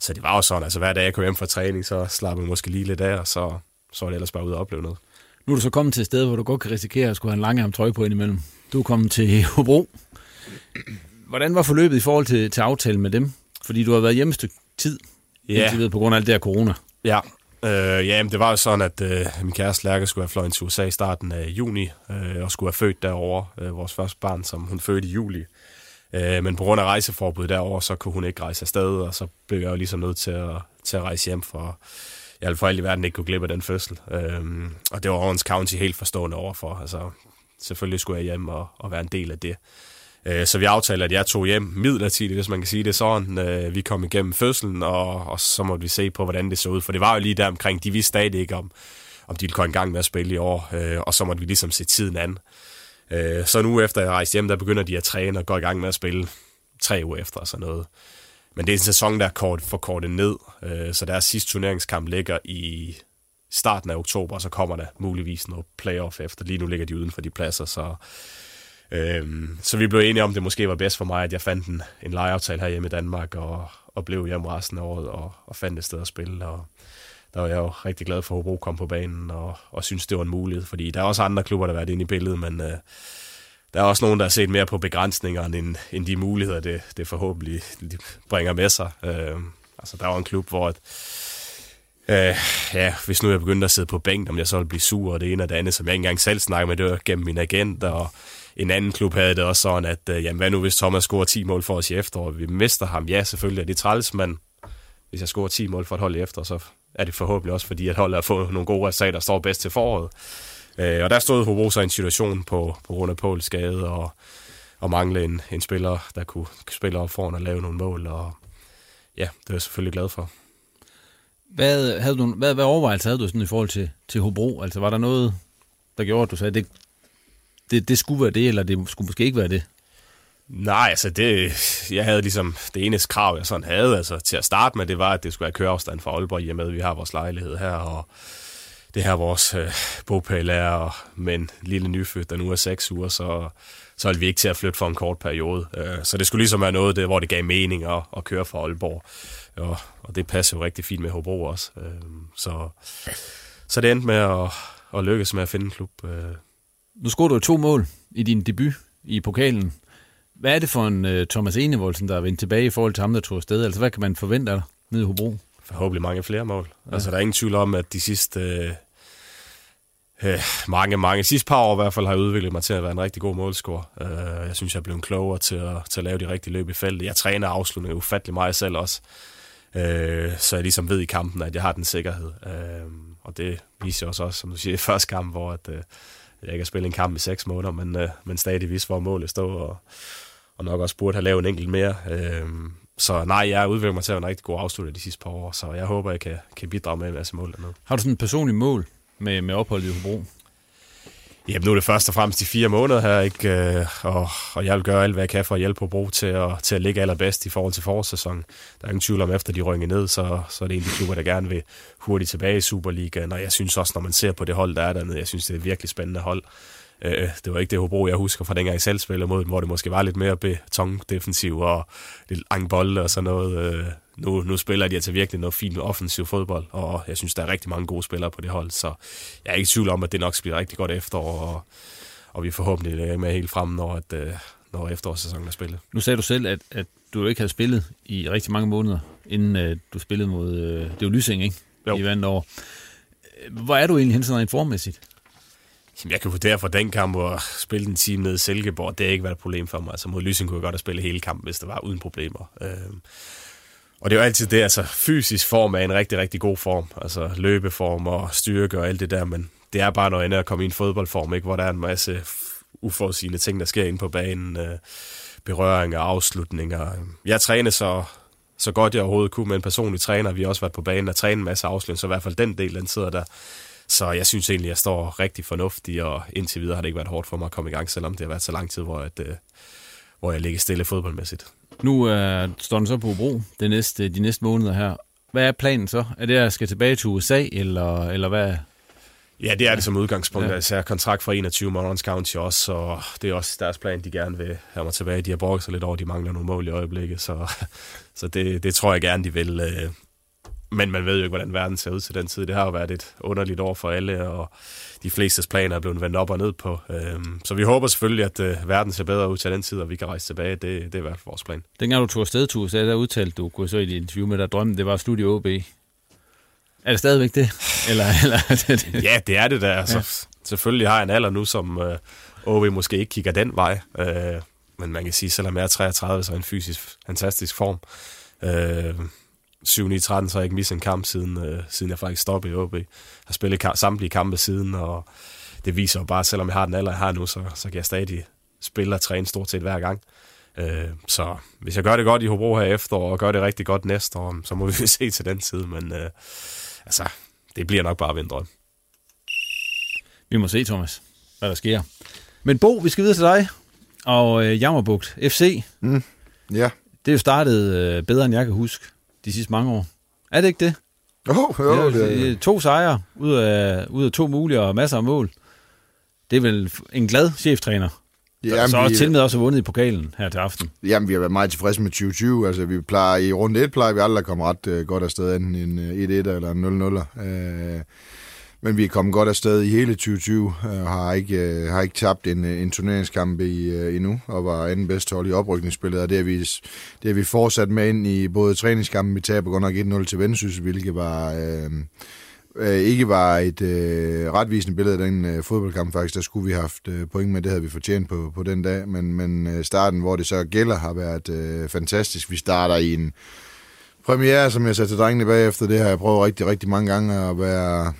Så det var jo sådan, altså hver dag jeg kom hjem fra træning, så slapper jeg måske lige lidt af, og så, så var det ellers bare ud og opleve noget. Nu er du så kommet til et sted, hvor du godt kan risikere at skulle have en langarm trøje på indimellem. Du er kommet til Hobro. Hvordan var forløbet i forhold til, til aftalen med dem? Fordi du har været hjemme et stykke tid, ja. videre, på grund af alt det her corona. Ja, øh, ja men det var jo sådan, at øh, min kæreste Lærke skulle have fløjet til USA i starten af juni, øh, og skulle have født derovre, øh, vores første barn, som hun fødte i juli. Øh, men på grund af rejseforbud derover så kunne hun ikke rejse afsted, og så blev jeg jo ligesom nødt til at, til at rejse hjem for, jeg for alt i verden ikke kunne glip af den fødsel. Øh, og det var Orange County helt forstående overfor. Altså, selvfølgelig skulle jeg hjem og, og være en del af det. Øh, så vi aftalte, at jeg tog hjem midlertidigt, hvis man kan sige det sådan. Øh, vi kom igennem fødslen, og, og så måtte vi se på, hvordan det så ud. For det var jo lige der omkring, de vidste stadig ikke, om, om de ville komme en gang med at spille i år. Øh, og så måtte vi ligesom se tiden an. Øh, så nu efter jeg rejste hjem, der begynder de at træne og gå i gang med at spille tre uger efter og sådan noget. Men det er en sæson, der er kort, for kortet ned, så deres sidste turneringskamp ligger i starten af oktober, og så kommer der muligvis noget playoff efter. Lige nu ligger de uden for de pladser, så Øhm, så vi blev enige om, at det måske var bedst for mig, at jeg fandt en, en lejeaftale her hjemme i Danmark, og, og blev hjemme resten af året, og, og fandt et sted at spille, og der var jeg jo rigtig glad for, at Hobro kom på banen, og, og synes det var en mulighed, fordi der er også andre klubber, der har været inde i billedet, men øh, der er også nogen, der har set mere på begrænsningerne, end, end de muligheder, det, det forhåbentlig de bringer med sig. Øh, altså, der var en klub, hvor at, øh, ja, hvis nu jeg begyndte at sidde på bænken, om jeg så ville blive sur, og det ene og det andet, som jeg ikke engang selv snakker med, det var gennem min agent, og en anden klub havde det også sådan, at øh, jamen, hvad nu hvis Thomas scorer 10 mål for os i efteråret? Vi mister ham. Ja, selvfølgelig er det træls, men hvis jeg scorer 10 mål for et hold i efter, så er det forhåbentlig også, fordi at holdet har fået nogle gode resultater, og står bedst til foråret. Øh, og der stod Hobro så i en situation på, på grund af Pauls skade og, og mangle en, en spiller, der kunne spille op foran og lave nogle mål. Og ja, det er jeg selvfølgelig glad for. Hvad, havde du, hvad, hvad overvejelser havde du sådan i forhold til, til Hobro? Altså var der noget, der gjorde, at du sagde, at det, det, det skulle være det, eller det skulle måske ikke være det? Nej, altså det, jeg havde ligesom, det eneste krav, jeg sådan havde, altså til at starte med, det var, at det skulle være køreafstand fra Aalborg, i og med, at vi har vores lejlighed her, og det her vores øh, bogpæl er, og med en lille nyfødt, der nu er seks uger, så, så er vi ikke til at flytte for en kort periode. Øh, så det skulle ligesom være noget, det, hvor det gav mening at, at køre fra Aalborg. Og, og det passer jo rigtig fint med Hobro også. Øh, så, så det endte med at, at lykkes med at finde en klub. Øh. Nu scorede du to mål i din debut i pokalen. Hvad er det for en uh, Thomas Enevoldsen, der er vendt tilbage i forhold til ham, der tog afsted? Altså, hvad kan man forvente af dig nede i Hobro? Forhåbentlig mange flere mål. Ja. Altså, der er ingen tvivl om, at de sidste... Øh, øh, mange, mange, sidste par år i hvert fald, har jeg udviklet mig til at være en rigtig god målscorer. Øh, jeg synes, jeg er blevet klogere til at, til at lave de rigtige løb i feltet. Jeg træner afslutninger ufattelig meget selv også. Øh, så jeg ligesom ved i kampen, at jeg har den sikkerhed. Øh, og det viser også, også, som du siger, i første kamp, hvor at, øh, jeg ikke har spillet en kamp i seks måneder, men, øh, men stadig vidste, hvor målet stod, og, og nok også burde have lavet en enkelt mere. Øh, så nej, jeg udvikler mig til at være en rigtig god afslutter de sidste par år, så jeg håber, jeg kan, kan bidrage med en masse mål dernede. Har du sådan et personligt mål med, med opholdet i Hobro? Jamen, nu er det først og fremmest de fire måneder her, ikke? Øh, og, og jeg vil gøre alt, hvad jeg kan for at hjælpe Hobro til at, til at ligge allerbedst i forhold til forårssæsonen. Der er ingen tvivl om, efter de rynger ned, så, så er det en af de klubber, der gerne vil hurtigt tilbage i Superligaen. Og jeg synes også, når man ser på det hold, der er dernede, jeg synes, det er et virkelig spændende hold. Øh, det var ikke det Hobro, jeg husker fra dengang jeg selv spillede mod dem, hvor det måske var lidt mere betongdefensiv og lidt lang bold og sådan noget. Øh. Nu, nu spiller de altså virkelig noget fint offensiv fodbold, og jeg synes, der er rigtig mange gode spillere på det hold, så jeg er ikke i tvivl om, at det nok bliver rigtig godt efterår, og, og vi forhåbentlig er med helt frem, når, at, øh, når efterårssæsonen er spillet. Nu sagde du selv, at, at du ikke havde spillet i rigtig mange måneder, inden uh, du spillede mod, uh, det var Lysing, ikke? Jo. I vandet over. Hvor er du egentlig hen sådan formæssigt? Jeg kan vurdere for den kamp at spille en time nede i Silkeborg. Det har ikke været et problem for mig. Altså mod Lysing kunne jeg godt have spillet hele kampen, hvis det var uden problemer. Øh, og det er jo altid det, altså fysisk form er en rigtig, rigtig god form. Altså løbeform og styrke og alt det der, men det er bare, når jeg at komme i en fodboldform, ikke? hvor der er en masse uforudsigende ting, der sker inde på banen. Øh, berøringer, afslutninger. Jeg træner så, så godt jeg overhovedet kunne med en personlig træner. Vi har også været på banen og trænet en masse afslutninger, så i hvert fald den del, den sidder der. Så jeg synes egentlig, jeg står rigtig fornuftig, og indtil videre har det ikke været hårdt for mig at komme i gang, selvom det har været så lang tid, hvor, at, øh, hvor jeg ligger stille fodboldmæssigt. Nu øh, står den så på Bro det næste, de næste måneder her. Hvad er planen så? Er det, at jeg skal tilbage til USA, eller, eller hvad? Ja, det er det som udgangspunkt. Ja. Altså, jeg har kontrakt for 21 Morons County også, og det er også deres plan, de gerne vil have mig tilbage. De har brugt sig lidt over, de mangler nogle mål i øjeblikket, så, så det, det tror jeg gerne, de vil. Men man ved jo ikke, hvordan verden ser ud til den tid. Det har jo været et underligt år for alle, og de fleste planer er blevet vendt op og ned på. Øhm, så vi håber selvfølgelig, at øh, verden ser bedre ud til den tid, og vi kan rejse tilbage. Det, det er i hvert fald vores plan. Dengang du tog afsted til USA, der udtalte du, kunne så i dit interview med dig, drømmen det var Studio OB. Er det stadigvæk det? Eller, eller, det? ja, det er det der. Altså, ja. Selvfølgelig har jeg en alder nu, som øh, OB måske ikke kigger den vej. Øh, men man kan sige, selvom jeg er 33, så er en fysisk fantastisk form. Øh, 7-9-13, så har jeg ikke misset en kamp, siden, øh, siden jeg faktisk stoppede i OB. Jeg har spillet kamp, samtlige kampe siden, og det viser jo bare, selvom jeg har den alder, jeg har nu, så, så kan jeg stadig spille og træne stort set hver gang. Øh, så hvis jeg gør det godt i Hobro her efter, og gør det rigtig godt næste år, så må vi se til den tid, men øh, altså, det bliver nok bare ved drøm. Vi må se, Thomas, hvad der sker. Men Bo, vi skal videre til dig, og øh, Jammerbugt FC. Mm. Ja. Det er jo startet øh, bedre, end jeg kan huske de sidste mange år. Er det ikke det? Jo, jo. Det, det, det, to sejre ud af, ud af to mulige og masser af mål. Det er vel en glad cheftræner. Jamen, så også til med også har vundet i pokalen her til aften. Jamen, vi har været meget tilfredse med 2020. Altså, vi plejer, I runde 1 plejer vi aldrig at komme ret uh, godt afsted, enten en 1-1 eller en 0-0. Uh, men vi er kommet godt afsted i hele 2020, og øh, har ikke, øh, har ikke tabt en, øh, en turneringskamp i, øh, endnu, og var anden bedste hold i oprykningsspillet, og det har vi, det har vi fortsat med ind i både træningskampen, vi taber godt nok 1-0 til Vendsyssel, hvilket var... Øh, øh, ikke var et øh, retvisende billede af den øh, fodboldkamp faktisk. Der skulle vi have haft øh, point med, det havde vi fortjent på, på den dag. Men, men øh, starten, hvor det så gælder, har været øh, fantastisk. Vi starter i en premiere, som jeg sagde til drengene bagefter. Det har jeg prøvet rigtig, rigtig mange gange at være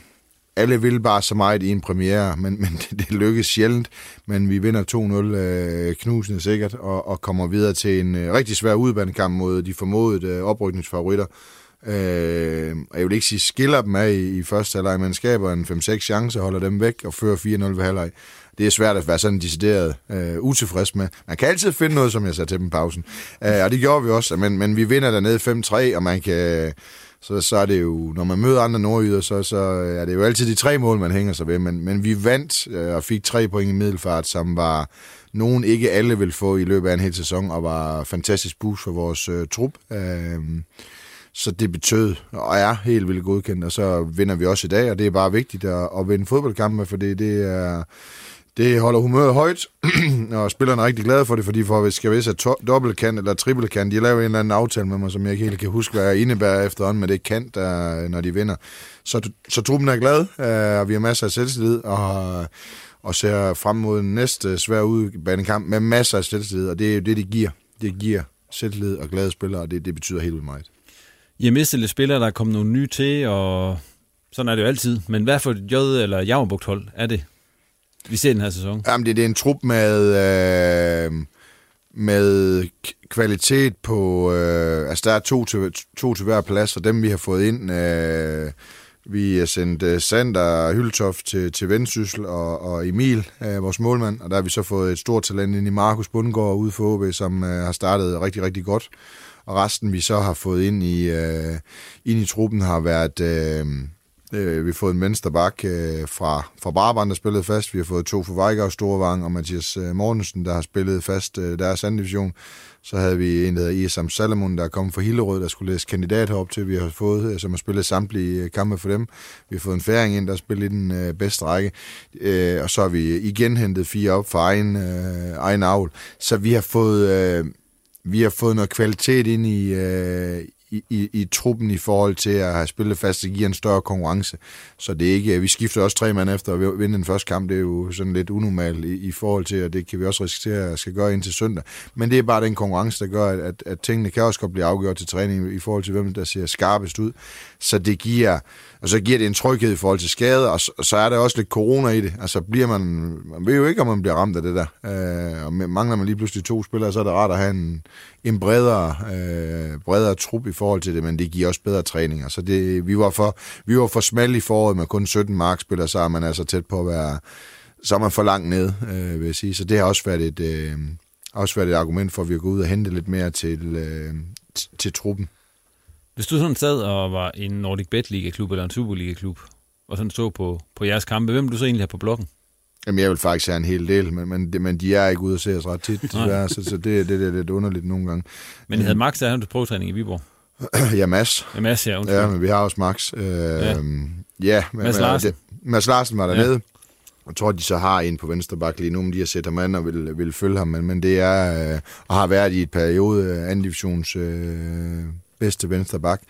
alle vil bare så meget i en premiere, men, men det, det lykkes sjældent. Men vi vinder 2-0 øh, knusende sikkert, og, og kommer videre til en øh, rigtig svær udbanekamp mod de formodede øh, oprykningsfavoritter. Øh, og jeg vil ikke sige, skiller dem af i, i første halvleg, men skaber en 5-6 chancer, holder dem væk og fører 4-0 ved halvleg. Det er svært at være sådan decideret øh, utilfreds med. Man kan altid finde noget, som jeg sagde til dem pausen. Øh, og det gjorde vi også, men, men vi vinder dernede 5-3, og man kan så, så er det jo, når man møder andre nordjyder, så, så øh, er det jo altid de tre mål, man hænger sig ved. Men, men vi vandt øh, og fik tre point i middelfart, som var nogen ikke alle vil få i løbet af en hel sæson, og var fantastisk boost for vores øh, trup. Øh, så det betød, og er helt vildt godkendt, og så vinder vi også i dag, og det er bare vigtigt at, at vinde fodboldkampe, for det, det er... Det holder humøret højt, og spillerne er rigtig glade for det, fordi for hvis skal vidste, at dobbeltkant eller trippelkant, de laver en eller anden aftale med mig, som jeg ikke helt kan huske, hvad jeg indebærer efterhånden, men det er kant, der, når de vinder. Så, så truppen er glad, øh, og vi har masser af selvtillid, og, og ser frem mod den næste svær udbanekamp med masser af selvtillid, og det er jo det, det giver. Det giver selvtillid og glade spillere, og det, det betyder helt vildt meget. I har mistet lidt spillere, der er kommet nogle nye til, og sådan er det jo altid. Men hvad for et J- eller Javerbugt hold er det, vi ser den her sæson? Jamen, det, det er en trup med, øh, med kvalitet på... Øh, altså, der er to til, to til hver plads, og dem, vi har fået ind... Øh, vi har sendt uh, Sander Hyltoft til, til Vendsyssel og, og Emil, uh, vores målmand, og der har vi så fået et stort talent ind i Markus Bundgaard ude for OB, som uh, har startet rigtig, rigtig godt og resten vi så har fået ind i, øh, ind i truppen har været... Øh, øh, vi har fået en venstre bak øh, fra, fra Brabant, der spillede fast. Vi har fået to fra Vejgaard, Storvang og Mathias øh, Mortensen, der har spillet fast øh, deres anden division. Så havde vi en, der hedder Isam Salomon, der er kommet fra Hillerød, der skulle læse kandidat herop til. Vi har fået, øh, som har spillet samtlige øh, kampe for dem. Vi har fået en færing ind, der har spillet i den øh, bedste række. Øh, og så har vi igen hentet fire op for egen, øh, egen avl. Så vi har fået... Øh, vi har fået noget kvalitet ind i, øh, i, i, i truppen i forhold til at have spillet fast, og give en større konkurrence. Så det er ikke, vi skifter også tre mand efter at vinde den første kamp, det er jo sådan lidt unormalt i, i forhold til, og det kan vi også risikere at skal gøre indtil søndag. Men det er bare den konkurrence, der gør, at, at, at tingene kan også godt blive afgjort til træning i forhold til, hvem der ser skarpest ud. Så det giver, og så giver det en tryghed i forhold til skade, og så, og så er der også lidt corona i det. Altså bliver man, man ved jo ikke, om man bliver ramt af det der. Øh, og mangler man lige pludselig to spillere, så er det rart at have en, en bredere, øh, bredere trup i forhold til det, men det giver også bedre træning. Så det, vi, var for, vi var for smal i foråret med kun 17 markspillere, så er man altså tæt på at være, så er man for langt ned, øh, vil jeg sige. Så det har også været et, øh, også været et argument for, at vi har gået ud og hente lidt mere til, øh, til truppen. Hvis du sådan sad og var en Nordic Bet Liga-klub eller en Superliga-klub, og sådan så på, på jeres kampe, hvem du så egentlig have på blokken? Jamen, jeg vil faktisk have en hel del, men, men, men de er ikke ude at se os ret tit, desværre, så, så det, det, det er lidt underligt nogle gange. Men I havde Max, der havde prøvetræning i Viborg? ja, Mads. Ja, Mads, ja, undskyld. Ja, men vi har også Max. Øh, ja. ja, men, Mads Larsen. Det, Mads Larsen var dernede. Ja. Jeg tror, de så har en på venstre bakke lige nu, men de har set ham an og vil, vil følge ham. Men, men det er, øh, og har været i et periode øh, anden divisions øh, bedste venstre bak.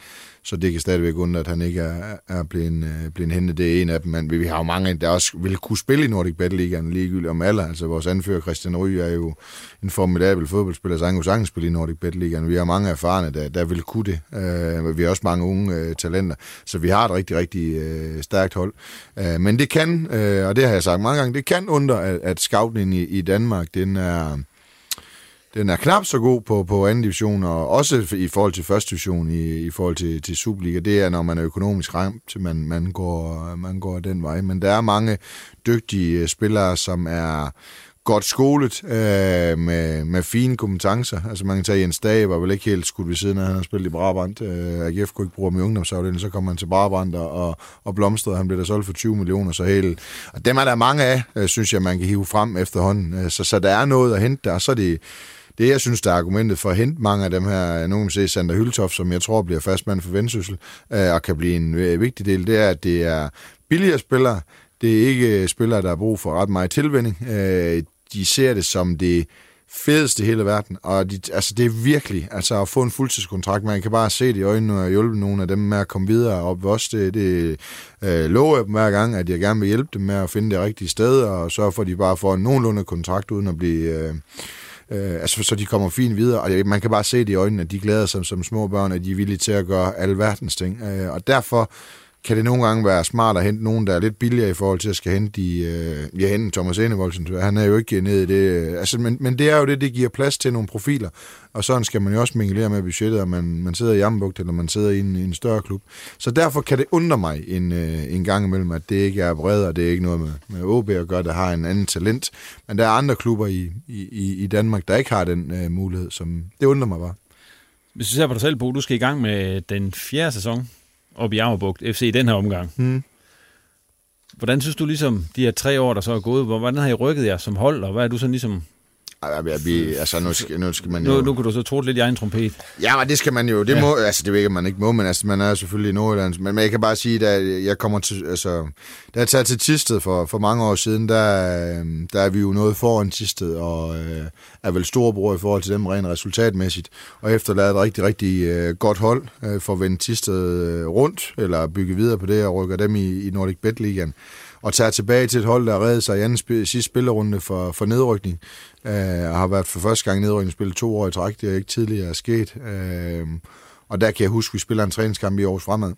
Så det kan stadigvæk undre, at han ikke er, er blevet, øh, blevet hentet. Det er en af dem, men vi har jo mange, der også vil kunne spille i Nordic Battle League ligegyldigt om alle. Altså vores anfører Christian Ry er jo en formidabel fodboldspiller, så han kunne sagtens spille i Nordic Battle League. Vi har mange erfarne, der, der vil kunne det. Uh, vi har også mange unge uh, talenter, så vi har et rigtig, rigtig uh, stærkt hold. Uh, men det kan, uh, og det har jeg sagt mange gange, det kan undre, at, at scouten i, i Danmark, den er den er knap så god på, på anden division, og også i forhold til første division, i, i forhold til, til Superliga. Det er, når man er økonomisk ramt, man, man, går, man går den vej. Men der er mange dygtige øh, spillere, som er godt skolet øh, med, med fine kompetencer. Altså man kan tage Jens Dage, var vel ikke helt skudt ved siden af, han har spillet i Brabant. Øh, AGF kunne ikke bruge ham i ungdomsafdelingen, så kom han til Brabant og, og blomstrede. Han blev der solgt for 20 millioner, så helt... Og dem er der mange af, øh, synes jeg, man kan hive frem efterhånden. Øh, så, så der er noget at hente der, så er det det, jeg synes, der er argumentet for at hente mange af dem her, nogen kan se Sander Hyltoft, som jeg tror bliver fastmand for Vendsyssel, øh, og kan blive en øh, vigtig del, det er, at det er billigere spillere. Det er ikke øh, spillere, der har brug for ret meget tilvænding. Øh, de ser det som det fedeste i hele verden, og de, altså det er virkelig, altså at få en fuldtidskontrakt, man kan bare se det i øjnene og hjælpe nogle af dem med at komme videre op os, det, det øh, lover jeg dem hver gang, at jeg gerne vil hjælpe dem med at finde det rigtige sted, og sørge for, at de bare får en nogenlunde kontrakt, uden at blive... Øh, Øh, altså, så de kommer fint videre, og man kan bare se det i øjnene, at de glæder sig som små børn, at de er villige til at gøre alverdens ting. Øh, og derfor kan det nogle gange være smart at hente nogen, der er lidt billigere i forhold til at skal hente de, øh, ja, hente Thomas Enevoldsen. Han er jo ikke nede i det. Øh, altså, men, men det er jo det, det giver plads til nogle profiler. Og sådan skal man jo også mingelere med budgettet, om man, man sidder i Jambugt, eller man sidder i en, i en større klub. Så derfor kan det undre mig en, øh, en gang imellem, at det ikke er bredt, og det er ikke noget med, med OB at gøre, der har en anden talent. Men der er andre klubber i, i, i Danmark, der ikke har den øh, mulighed. Som, det undrer mig bare. Hvis du ser på dig selv, Bo, du skal i gang med den fjerde sæson op i Amerbugt FC i den her omgang. Mm. Hvordan synes du ligesom, de her tre år, der så er gået, hvordan har I rykket jer som hold, og hvad er du sådan ligesom... Ej, vi, altså, nu skal, nu skal man jo... Nu, nu kan du så tro lidt i egen trompet. Ja, men det skal man jo. Det, Ja. må, altså, det ved jeg ikke, man ikke må, men altså, man er selvfølgelig i Nordjylland. Men, men jeg kan bare sige, at jeg kommer til, altså, da jeg tager til Tisted for, for mange år siden, der, øh, der er vi jo noget foran Tisted, og øh, er vel storebror i forhold til dem rent resultatmæssigt, og efterlader et rigtig, rigtig øh, godt hold øh, for at vende Tisted øh, rundt, eller bygge videre på det, og rykker dem i, i Nordic Bet Ligaen og tager tilbage til et hold, der redde sig i anden spil, sidste spillerunde for, for nedrykning, øh, og har været for første gang i nedrykningsspil to år i træk. Det er ikke tidligere sket. Øh, og der kan jeg huske, at vi spiller en træningskamp i Aarhus Fremad,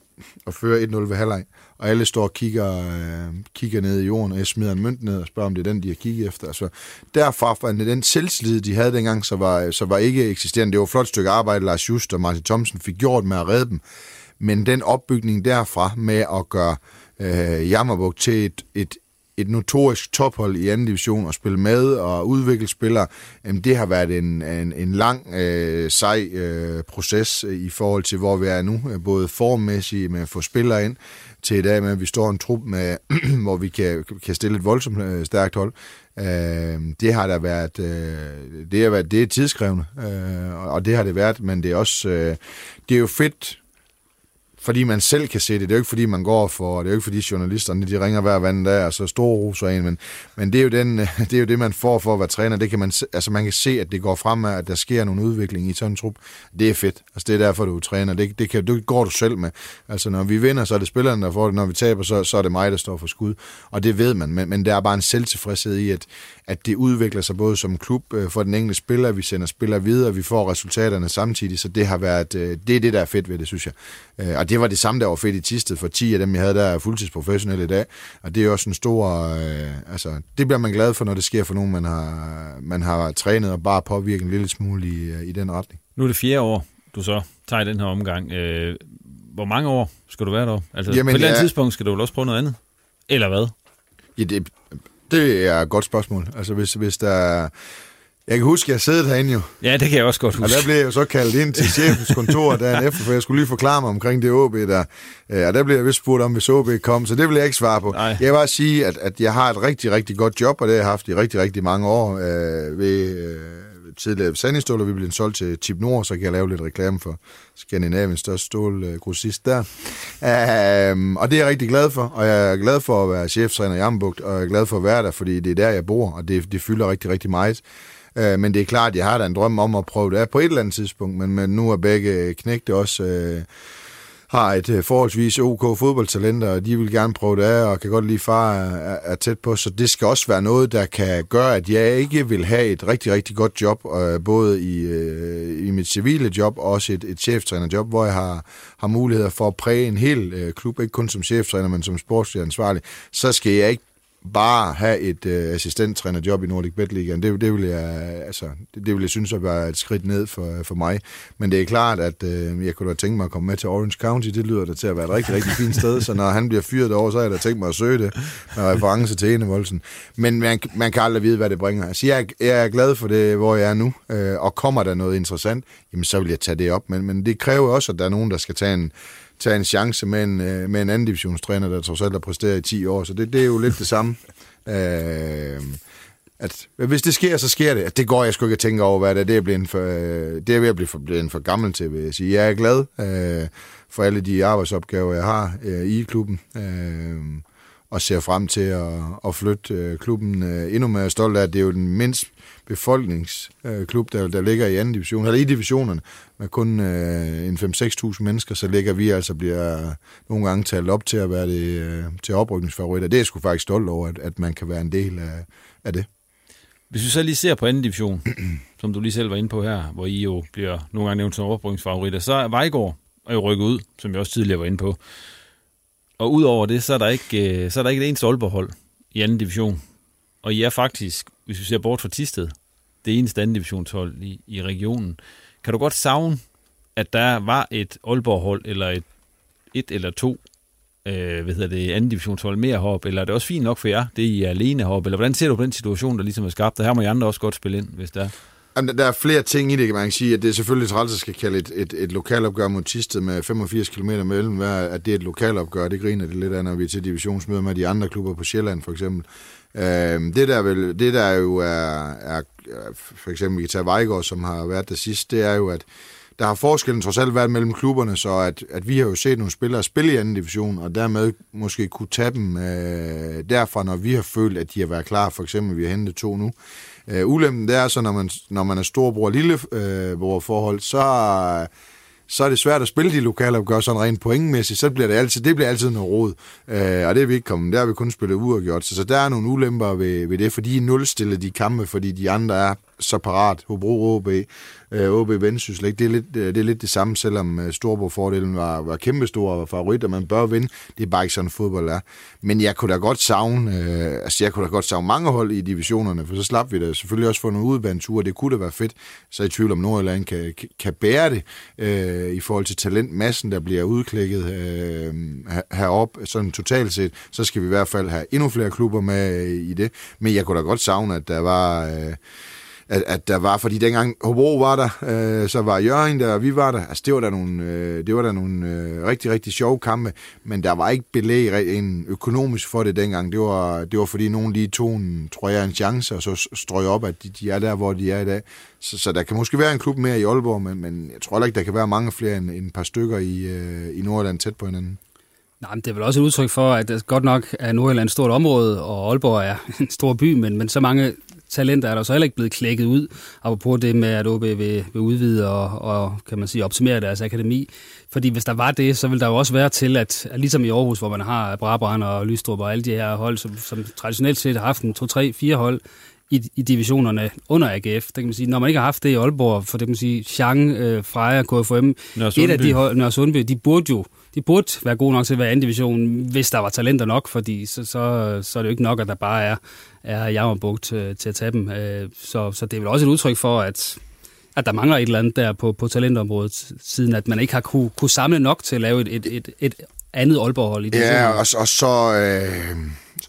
og fører 1-0 ved halvleg, og alle står og kigger, øh, kigger ned i jorden, og jeg smider en mønt ned og spørger, om det er den, de har kigget efter. Altså, derfra var den selvtillid, de havde dengang, så var, så var ikke eksisterende. Det var et flot stykke arbejde, Lars Just og Martin Thomsen fik gjort med at redde dem. Men den opbygning derfra med at gøre øh, Øh, Jammerburg til et, et, et notorisk tophold i anden division og spille med og udvikle spillere, jamen det har været en, en, en lang, øh, sej øh, proces øh, i forhold til, hvor vi er nu, øh, både formmæssigt med at få spillere ind, til i dag med, at vi står en trup, med, hvor vi kan, kan stille et voldsomt øh, stærkt hold. Øh, det har der været, øh, det har været, det er tidskrævende, øh, og det har det været, men det er også, øh, det er jo fedt, fordi man selv kan se det. Det er jo ikke fordi, man går for, det er jo ikke fordi journalisterne, de ringer hver vand der, og så stor roser en, men, men det, er jo den, det er jo det, man får for at være træner. Det kan man, altså man kan se, at det går fremad, at der sker nogle udvikling i sådan en trup. Det er fedt. Altså det er derfor, du er træner. Det, det, kan, det går du selv med. Altså når vi vinder, så er det spillerne, der får det. Når vi taber, så, så er det mig, der står for skud. Og det ved man, men, men der er bare en selvtilfredshed i, at, at det udvikler sig både som klub øh, for den enkelte spiller, vi sender spillere videre, vi får resultaterne samtidig, så det har været, øh, det er det, der er fedt ved det, synes jeg. Øh, og det var det samme, der var fedt i Tisted, for 10 af dem, jeg havde, der er fuldtidsprofessionelle i dag, og det er også en stor, øh, altså, det bliver man glad for, når det sker for nogen, man har, man har trænet og bare påvirket en lille smule i, i den retning. Nu er det fjerde år, du så tager i den her omgang. Øh, hvor mange år skal du være der? Altså, Jamen, på et eller andet ja. tidspunkt skal du vel også prøve noget andet? Eller hvad? Ja, det, det er et godt spørgsmål. Altså, hvis, hvis der er- Jeg kan huske, at jeg sad herinde jo. Ja, det kan jeg også godt Og huske. der blev jeg jo så kaldt ind til chefens kontor dagen efter, for jeg skulle lige forklare mig omkring det OB der. Øh, Og der blev jeg vist spurgt om, hvis OB kom, så det vil jeg ikke svare på. Nej. Jeg vil bare sige, at, at jeg har et rigtig, rigtig godt job, og det har jeg haft i rigtig, rigtig mange år øh, ved øh, tidligere Sandistål, og vi blev solgt til Tip Nord, så kan jeg lave lidt reklame for Skandinaviens største stålgrossist øh, der. Um, og det er jeg rigtig glad for, og jeg er glad for at være cheftræner i Ambugt, og jeg er glad for at være der, fordi det er der, jeg bor, og det, det fylder rigtig, rigtig meget. Uh, men det er klart, at jeg har da en drøm om at prøve det af på et eller andet tidspunkt, men, men nu er begge knægte også... Uh, har et øh, forholdsvis OK fodboldtalent, og de vil gerne prøve det af, og kan godt lide far er, er tæt på, så det skal også være noget, der kan gøre, at jeg ikke vil have et rigtig, rigtig godt job, øh, både i, øh, i mit civile job, og også et, et cheftrænerjob, hvor jeg har, har muligheder for at præge en hel klub, ikke kun som cheftræner, men som sportslig ansvarlig, så skal jeg ikke bare have et øh, assistenttrænerjob i Nordic Bet Ligaen. Det, det, vil jeg, øh, altså, det, det vil jeg synes at være et skridt ned for, øh, for mig. Men det er klart, at øh, jeg kunne da tænke mig at komme med til Orange County. Det lyder da til at være et rigtig, rigtig fint sted. Så når han bliver fyret over, så har jeg da tænkt mig at søge det med reference til Enevoldsen. Men man, man kan aldrig vide, hvad det bringer. Altså, jeg, jeg er glad for det, hvor jeg er nu. Øh, og kommer der noget interessant, jamen så vil jeg tage det op. Men, men det kræver også, at der er nogen, der skal tage en, tage en chance med en, øh, med en anden divisionstræner, der trods alt har præsteret i 10 år. Så det, det er jo lidt det samme. Øh, at hvis det sker, så sker det. Det går jeg sgu ikke at tænke over, hvad det er. Det er, blevet for, øh, det er ved at blive for, blevet for gammel til, vil jeg sige. Jeg er glad øh, for alle de arbejdsopgaver, jeg har øh, i klubben. Øh, og ser frem til at, at flytte øh, klubben øh, endnu mere stolt af, at det er jo den mindst befolkningsklub, der, der ligger i anden division, eller i divisionerne, med kun øh, en 5-6.000 mennesker, så ligger vi altså bliver nogle gange talt op til at være det, øh, til oprykningsfavoritter. Det er jeg sgu faktisk stolt over, at, at man kan være en del af, af det. Hvis vi så lige ser på anden division, som du lige selv var inde på her, hvor I jo bliver nogle gange nævnt som oprykningsfavoritter, så er Vejgaard er jo rykket ud, som jeg også tidligere var inde på. Og udover det, så er der ikke, øh, så er der ikke et eneste Aalborg-hold i anden division. Og I er faktisk, hvis vi ser bort fra Tisted, det eneste anden divisionshold i, i regionen. Kan du godt savne, at der var et Aalborg-hold, eller et, et eller to øh, hvad hedder det, anden divisionshold mere hop, eller er det også fint nok for jer, det I er alene hop, eller hvordan ser du på den situation, der ligesom er skabt, og her må I andre også godt spille ind, hvis der er? Jamen, der er flere ting i det, kan man sige. At det er selvfølgelig træls at skal kalde et, et, et lokalopgør mod Tisted med 85 km mellem hver, at det er et lokalopgør. Det griner det lidt af, når vi er til divisionsmøder med de andre klubber på Sjælland, for eksempel. Øh, det, der vel, det der jo er, er, for eksempel vi kan tage Vejgaard, som har været der sidst, det er jo, at der har forskellen trods alt været mellem klubberne, så at, at vi har jo set nogle spillere spille i anden division, og dermed måske kunne tage dem øh, derfra, når vi har følt, at de har været klar. For eksempel, vi har hentet to nu. Øh, ulempen, det er så, når man, når man er storbror og lillebror øh, forhold, så, så er det svært at spille de lokale opgør sådan rent pointmæssigt, så bliver det altid, det bliver altid noget råd. Øh, og det er vi ikke kommet, der har vi kun spillet uafgjort. Så, så der er nogle ulemper ved, ved det, fordi de nulstiller de kampe, fordi de andre er så parat. Hobro OB, øh, OB Vendsyssel, ikke? Det, er lidt, øh, det er lidt det samme, selvom øh, Storbo-fordelen var, var kæmpestor og favorit, og man bør vinde. Det er bare ikke sådan, fodbold er. Men jeg kunne da godt savne, øh, altså jeg kunne da godt savne mange hold i divisionerne, for så slap vi da selvfølgelig også få nogle udbaneture. Det kunne da være fedt. Så er i tvivl om Nordjylland kan, kan bære det øh, i forhold til talentmassen, der bliver udklækket øh, herop, sådan totalt set. Så skal vi i hvert fald have endnu flere klubber med øh, i det. Men jeg kunne da godt savne, at der var... Øh, at, at der var, fordi dengang Hobro var der, øh, så var Jørgen der, og vi var der. Altså, det var der nogle, øh, det var der nogle øh, rigtig, rigtig sjove kampe, men der var ikke belæg en økonomisk for det dengang. Det var, det var fordi nogen lige tog en, tror jeg, en chance, og så strøg op, at de, de er der, hvor de er i dag. Så, så der kan måske være en klub mere i Aalborg, men, men jeg tror heller ikke, der kan være mange flere end, end et par stykker i, øh, i Nordland tæt på hinanden. Nej, men det er vel også et udtryk for, at det godt nok er Nordjylland et stort område, og Aalborg er en stor by, men, men så mange talenter er der så heller ikke blevet klækket ud, apropos det med, at OB vil, vil udvide og, og, kan man sige, optimere deres akademi. Fordi hvis der var det, så vil der jo også være til, at, at ligesom i Aarhus, hvor man har Brabrand og Lystrup og alle de her hold, som, som traditionelt set har haft en 2, 3, 4 hold, i, i divisionerne under AGF. Det kan man sige, når man ikke har haft det i Aalborg, for det kan man sige, Chang, øh, Freja, KFM, et af de hold, Nørre Sundby, de burde jo de burde være gode nok til at være anden division, hvis der var talenter nok, fordi så, så, så er det jo ikke nok, at der bare er, er jammerbugt til, til at tage dem. Øh, så, så det er vel også et udtryk for, at, at der mangler et eller andet der på, på talentområdet, siden at man ikke har kunne, kunne samle nok til at lave et, et, et, et andet Aalborg-hold i Ja, og, og så... Øh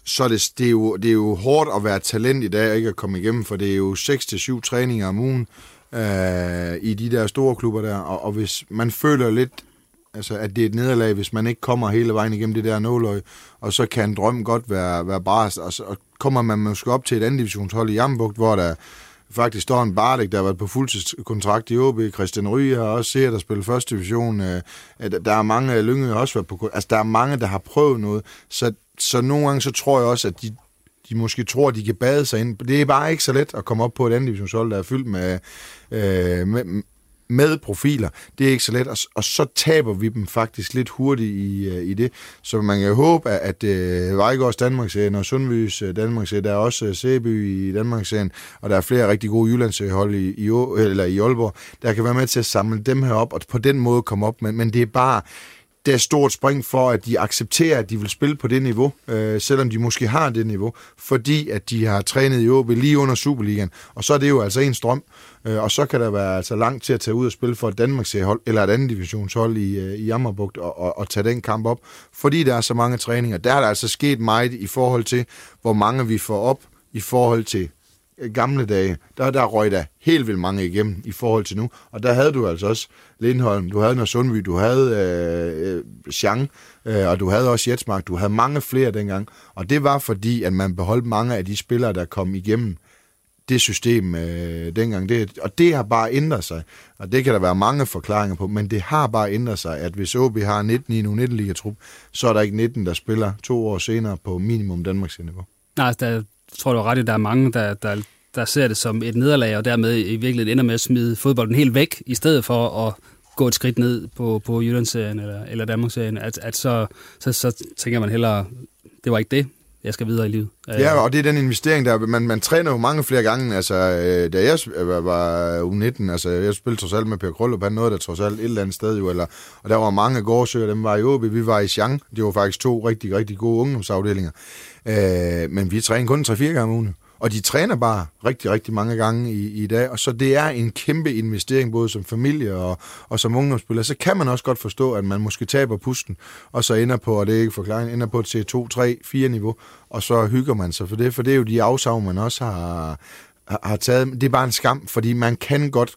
så er det, det, er jo, det er jo hårdt at være talent i dag og ikke at komme igennem, for det er jo 6-7 træninger om ugen øh, i de der store klubber der, og, og hvis man føler lidt, altså, at det er et nederlag, hvis man ikke kommer hele vejen igennem det der nåløg, og så kan en drøm godt være, være brast, og så kommer man måske op til et andet divisionshold i Jambugt, hvor der faktisk står en Bardek, der har været på fuldtidskontrakt i OB. Christian Ry har også set at spille første division. Øh, at der er mange, Lyngø har også været på... Altså, der er mange, der har prøvet noget. Så, så nogle gange, så tror jeg også, at de, de måske tror, at de kan bade sig ind. Det er bare ikke så let at komme op på et andet divisionshold, der er fyldt med, øh, med, med profiler. Det er ikke så let, og, og så taber vi dem faktisk lidt hurtigt i, uh, i det. Så man kan håbe, at, at uh, Vejgaards Danmarksserien og Sundbys uh, Danmarksserien, der er også Seby Sæby i Danmarksserien, og der er flere rigtig gode Jyllandshold i, i, eller i Aalborg, der kan være med til at samle dem her op, og på den måde komme op. Men, men det er bare det er stort spring for, at de accepterer, at de vil spille på det niveau, øh, selvom de måske har det niveau, fordi at de har trænet i OB lige under Superligaen. Og så er det jo altså en strøm, øh, og så kan der være altså langt til at tage ud og spille for et Danmarks hold eller et andet divisionshold i, øh, i Jammerbugt og, og, og tage den kamp op, fordi der er så mange træninger. Der er der altså sket meget i forhold til, hvor mange vi får op i forhold til Øh, gamle dage, der, der røg der helt vildt mange igennem i forhold til nu. Og der havde du altså også Lindholm, du havde Sundby, du havde øh, øh, Chang, øh, og du havde også Jetsmark, du havde mange flere dengang. Og det var fordi, at man beholdt mange af de spillere, der kom igennem det system øh, dengang. Det, og det har bare ændret sig. Og det kan der være mange forklaringer på, men det har bare ændret sig, at hvis OB har 19 i en 19 ligatrup, så er der ikke 19, der spiller to år senere på minimum Danmarks niveau. Nej, altså, der, tror du ret at der er mange, der, der, der ser det som et nederlag, og dermed i virkeligheden ender med at smide fodbolden helt væk, i stedet for at gå et skridt ned på, på Jyllandsserien eller, eller Danmarksserien, at, at så, så, så tænker man hellere, det var ikke det, jeg skal videre i livet. Ja, og det er den investering, der man, man træner jo mange flere gange. Altså, øh, da jeg var U19, altså jeg spillede trods alt med Per Krøllup, han nåede der trods alt et eller andet sted jo, eller, og der var mange gårdsøger, dem var i Åby, vi var i Chang, det var faktisk to rigtig, rigtig gode ungdomsafdelinger. Øh, men vi træner kun 3-4 gange om ugen. Og de træner bare rigtig, rigtig mange gange i, i dag, og så det er en kæmpe investering, både som familie og, og som ungdomsspiller. Så kan man også godt forstå, at man måske taber pusten, og så ender på, og det er ikke forklaring, ender på et C2, 3, 4 niveau, og så hygger man sig. For det, for det er jo de afsavn, man også har, har, har taget, det er bare en skam, fordi man kan godt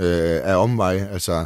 øh, af omvej, altså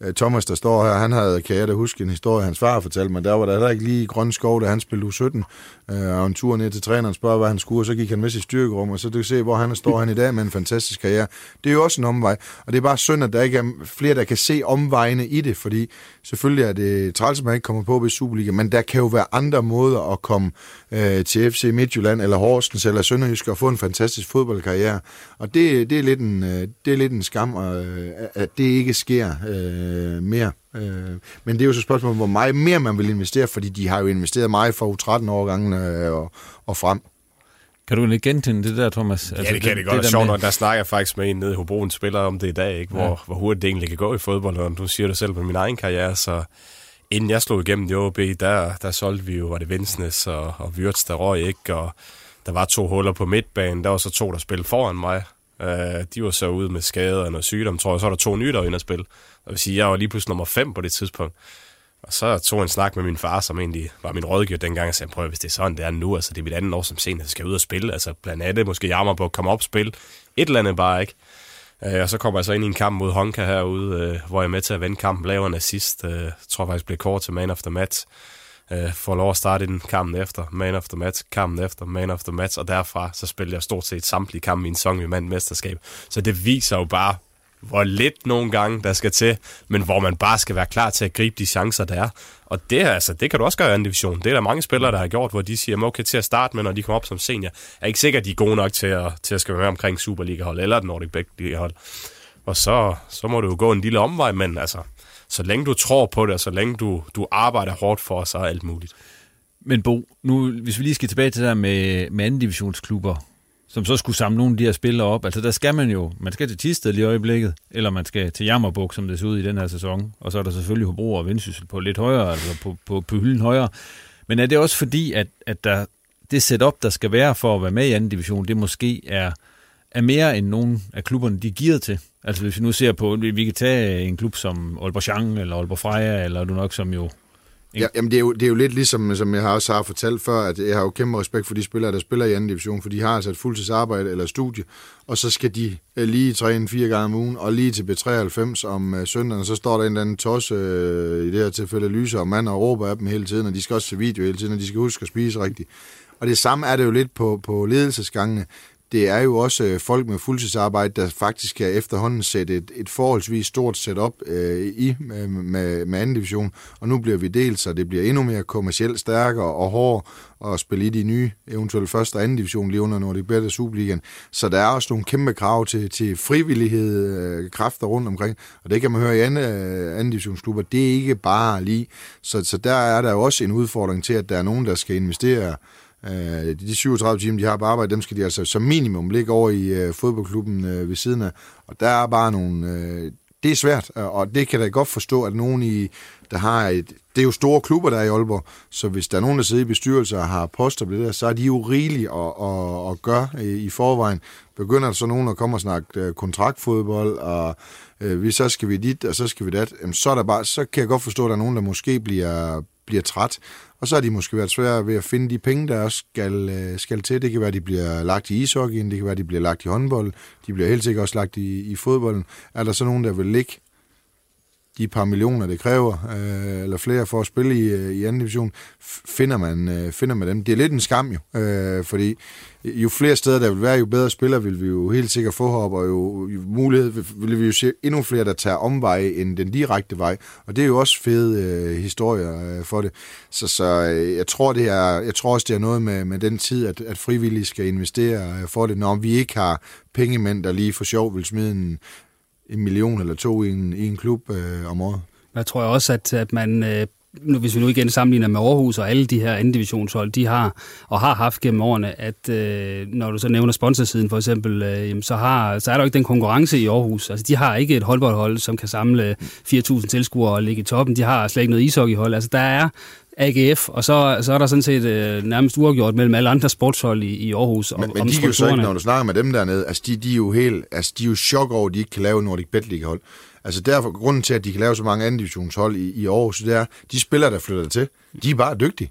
øh, Thomas, der står her, han havde, kan jeg da huske en historie, hans far fortalte mig, der var der heller ikke lige grøn skov, da han spillede U17, øh, og en tur ned til træneren spørger, hvad han skulle, og så gik han med sit styrkerum, og så du kan se, hvor han står han i dag med en fantastisk karriere. Det er jo også en omvej, og det er bare synd, at der ikke er flere, der kan se omvejene i det, fordi selvfølgelig er det træls, at man ikke kommer på ved Superliga, men der kan jo være andre måder at komme øh, til FC Midtjylland, eller Horsens, eller Sønderjysk, og få en fantastisk fodboldkarriere. Og det, det, er, lidt en, øh, det er lidt en skam, øh, at det ikke sker øh, mere. Øh, men det er jo så et spørgsmål, hvor meget mere man vil investere, fordi de har jo investeret meget for U13-årgangen øh, og, og frem. Kan du ikke genkende det der, Thomas? Altså, ja, det kan det, det godt. Det er sjovt, når der snakker jeg faktisk med en nede i Hobro, en spiller om det i dag, ikke? Hvor, ja. hvor hurtigt det egentlig kan gå i fodbold, og du siger det selv på min egen karriere, så inden jeg slog igennem i OB, der, der solgte vi jo, var det Vensnes og, og Wirtz, der røg ikke, og der var to huller på midtbanen, der var så to, der spillede foran mig. Uh, de var så ude med skader og noget sygdom, tror jeg, så var der to nye, der var inde at spille. Og vil sige, jeg var lige pludselig nummer 5 på det tidspunkt. Og så tog jeg en snak med min far, som egentlig var min rådgiver dengang, og sagde, prøv hvis det er sådan, det er nu, altså det er mit andet år som senior, så skal jeg ud og spille. Altså blandt andet måske jammer på at komme op og spille. Et eller andet bare, ikke? Øh, og så kommer jeg så ind i en kamp mod Honka herude, øh, hvor jeg er med til at vende kampen, laver en assist. Øh, jeg tror faktisk bliver kort til man of the match. Øh, får lov at starte den kampen efter, man of the match, kampen efter, man of the match, og derfra så spiller jeg stort set samtlige kampe i en sæson i mesterskab. Så det viser jo bare, hvor lidt nogle gange der skal til, men hvor man bare skal være klar til at gribe de chancer, der er. Og det, altså, det kan du også gøre i anden division. Det er der mange spillere, der har gjort, hvor de siger, okay, til at starte med, når de kommer op som senior, er ikke sikkert, at de er gode nok til at, til at skal være med omkring Superliga-hold eller den Nordic Liga-hold. Og så, så må du jo gå en lille omvej, men altså, så længe du tror på det, og så længe du, du arbejder hårdt for, så er alt muligt. Men Bo, nu, hvis vi lige skal tilbage til det der med, med anden divisionsklubber, som så skulle samle nogle af de her spillere op. Altså der skal man jo, man skal til Tisted lige i øjeblikket, eller man skal til Jammerbuk, som det ser ud i den her sæson. Og så er der selvfølgelig Hobro og Vendsyssel på lidt højere, altså på, på, på hylden højere. Men er det også fordi, at, at der, det setup, der skal være for at være med i anden division, det måske er, er mere end nogen af klubberne, de giver til? Altså hvis vi nu ser på, vi kan tage en klub som Aalborg Chang, eller Aalborg Freja, eller du nok som jo Ja, jamen det er, jo, det er jo lidt ligesom, som jeg har også har fortalt før, at jeg har jo kæmpe respekt for de spillere, der spiller i anden division, for de har altså et fuldtidsarbejde eller studie, og så skal de øh, lige træne fire gange om ugen, og lige til B93 om øh, søndagen, så står der en eller anden tosse, øh, i det her tilfælde lyser og mand og råber af dem hele tiden, og de skal også se video hele tiden, og de skal huske at spise rigtigt. Og det samme er det jo lidt på, på ledelsesgangene det er jo også øh, folk med fuldtidsarbejde, der faktisk kan efterhånden sætte et, et forholdsvis stort setup øh, i med, med, med anden division, og nu bliver vi delt, så det bliver endnu mere kommercielt stærkere og hårdere at spille i de nye, eventuelt første og anden division lige under Nordic Bet Superligaen. Så der er også nogle kæmpe krav til, til frivillighed, øh, kræfter rundt omkring, og det kan man høre i anden, øh, anden divisionsklubber. Det er ikke bare lige. Så, så der er der også en udfordring til, at der er nogen, der skal investere Øh, de 37 timer, de har på arbejde, dem skal de altså som minimum ligge over i øh, fodboldklubben øh, ved siden af. Og der er bare nogle... Øh, det er svært, og det kan da godt forstå, at nogen i, der har et... Det er jo store klubber, der er i Aalborg, så hvis der er nogen, der sidder i bestyrelser og har poster på det der, så er de jo rigelige at, at, at gøre øh, i, forvejen. Begynder der så nogen at komme og snakke øh, kontraktfodbold, og øh, vi, så skal vi dit, og så skal vi dat, jamen, så, er der bare, så kan jeg godt forstå, at der er nogen, der måske bliver, bliver træt. Og så har de måske været svære ved at finde de penge, der også skal, øh, skal til. Det kan være, at de bliver lagt i ishockeyen, det kan være, at de bliver lagt i håndbold, de bliver helt sikkert også lagt i, i fodbolden. Er der så nogen, der vil ligge de par millioner, det kræver, øh, eller flere for at spille i, øh, i anden division, finder man, øh, finder man dem. Det er lidt en skam jo, øh, fordi jo flere steder der vil være, jo bedre spillere vil vi jo helt sikkert få op, og jo, jo mulighed vil vi jo se endnu flere, der tager omveje end den direkte vej, og det er jo også fede øh, historier øh, for det. Så, så øh, jeg, tror, det er, jeg tror også, det er noget med, med den tid, at, at frivillige skal investere øh, for det, når vi ikke har pengemænd, der lige for sjov vil smide en, en million eller to i en, i en klub øh, om året. Jeg tror også, at, at man øh, nu, hvis vi nu igen sammenligner med Aarhus og alle de her anden divisionshold, de har og har haft gennem årene, at øh, når du så nævner sponsorsiden for eksempel, øh, jamen, så, har, så er der jo ikke den konkurrence i Aarhus. Altså, de har ikke et håndboldhold, som kan samle 4.000 tilskuere og ligge i toppen. De har slet ikke noget ishockeyhold. Altså, der er AGF, og så, så er der sådan set øh, nærmest uafgjort mellem alle andre sportshold i, i Aarhus. Men, men de kan jo så ikke, når du snakker med dem dernede, altså de, de, er jo helt, altså de er jo chok over, at de ikke kan lave Nordic Bet League hold. Altså derfor, grunden til, at de kan lave så mange anden divisionshold i, i Aarhus, det er, de spillere, der flytter til, de er bare dygtige.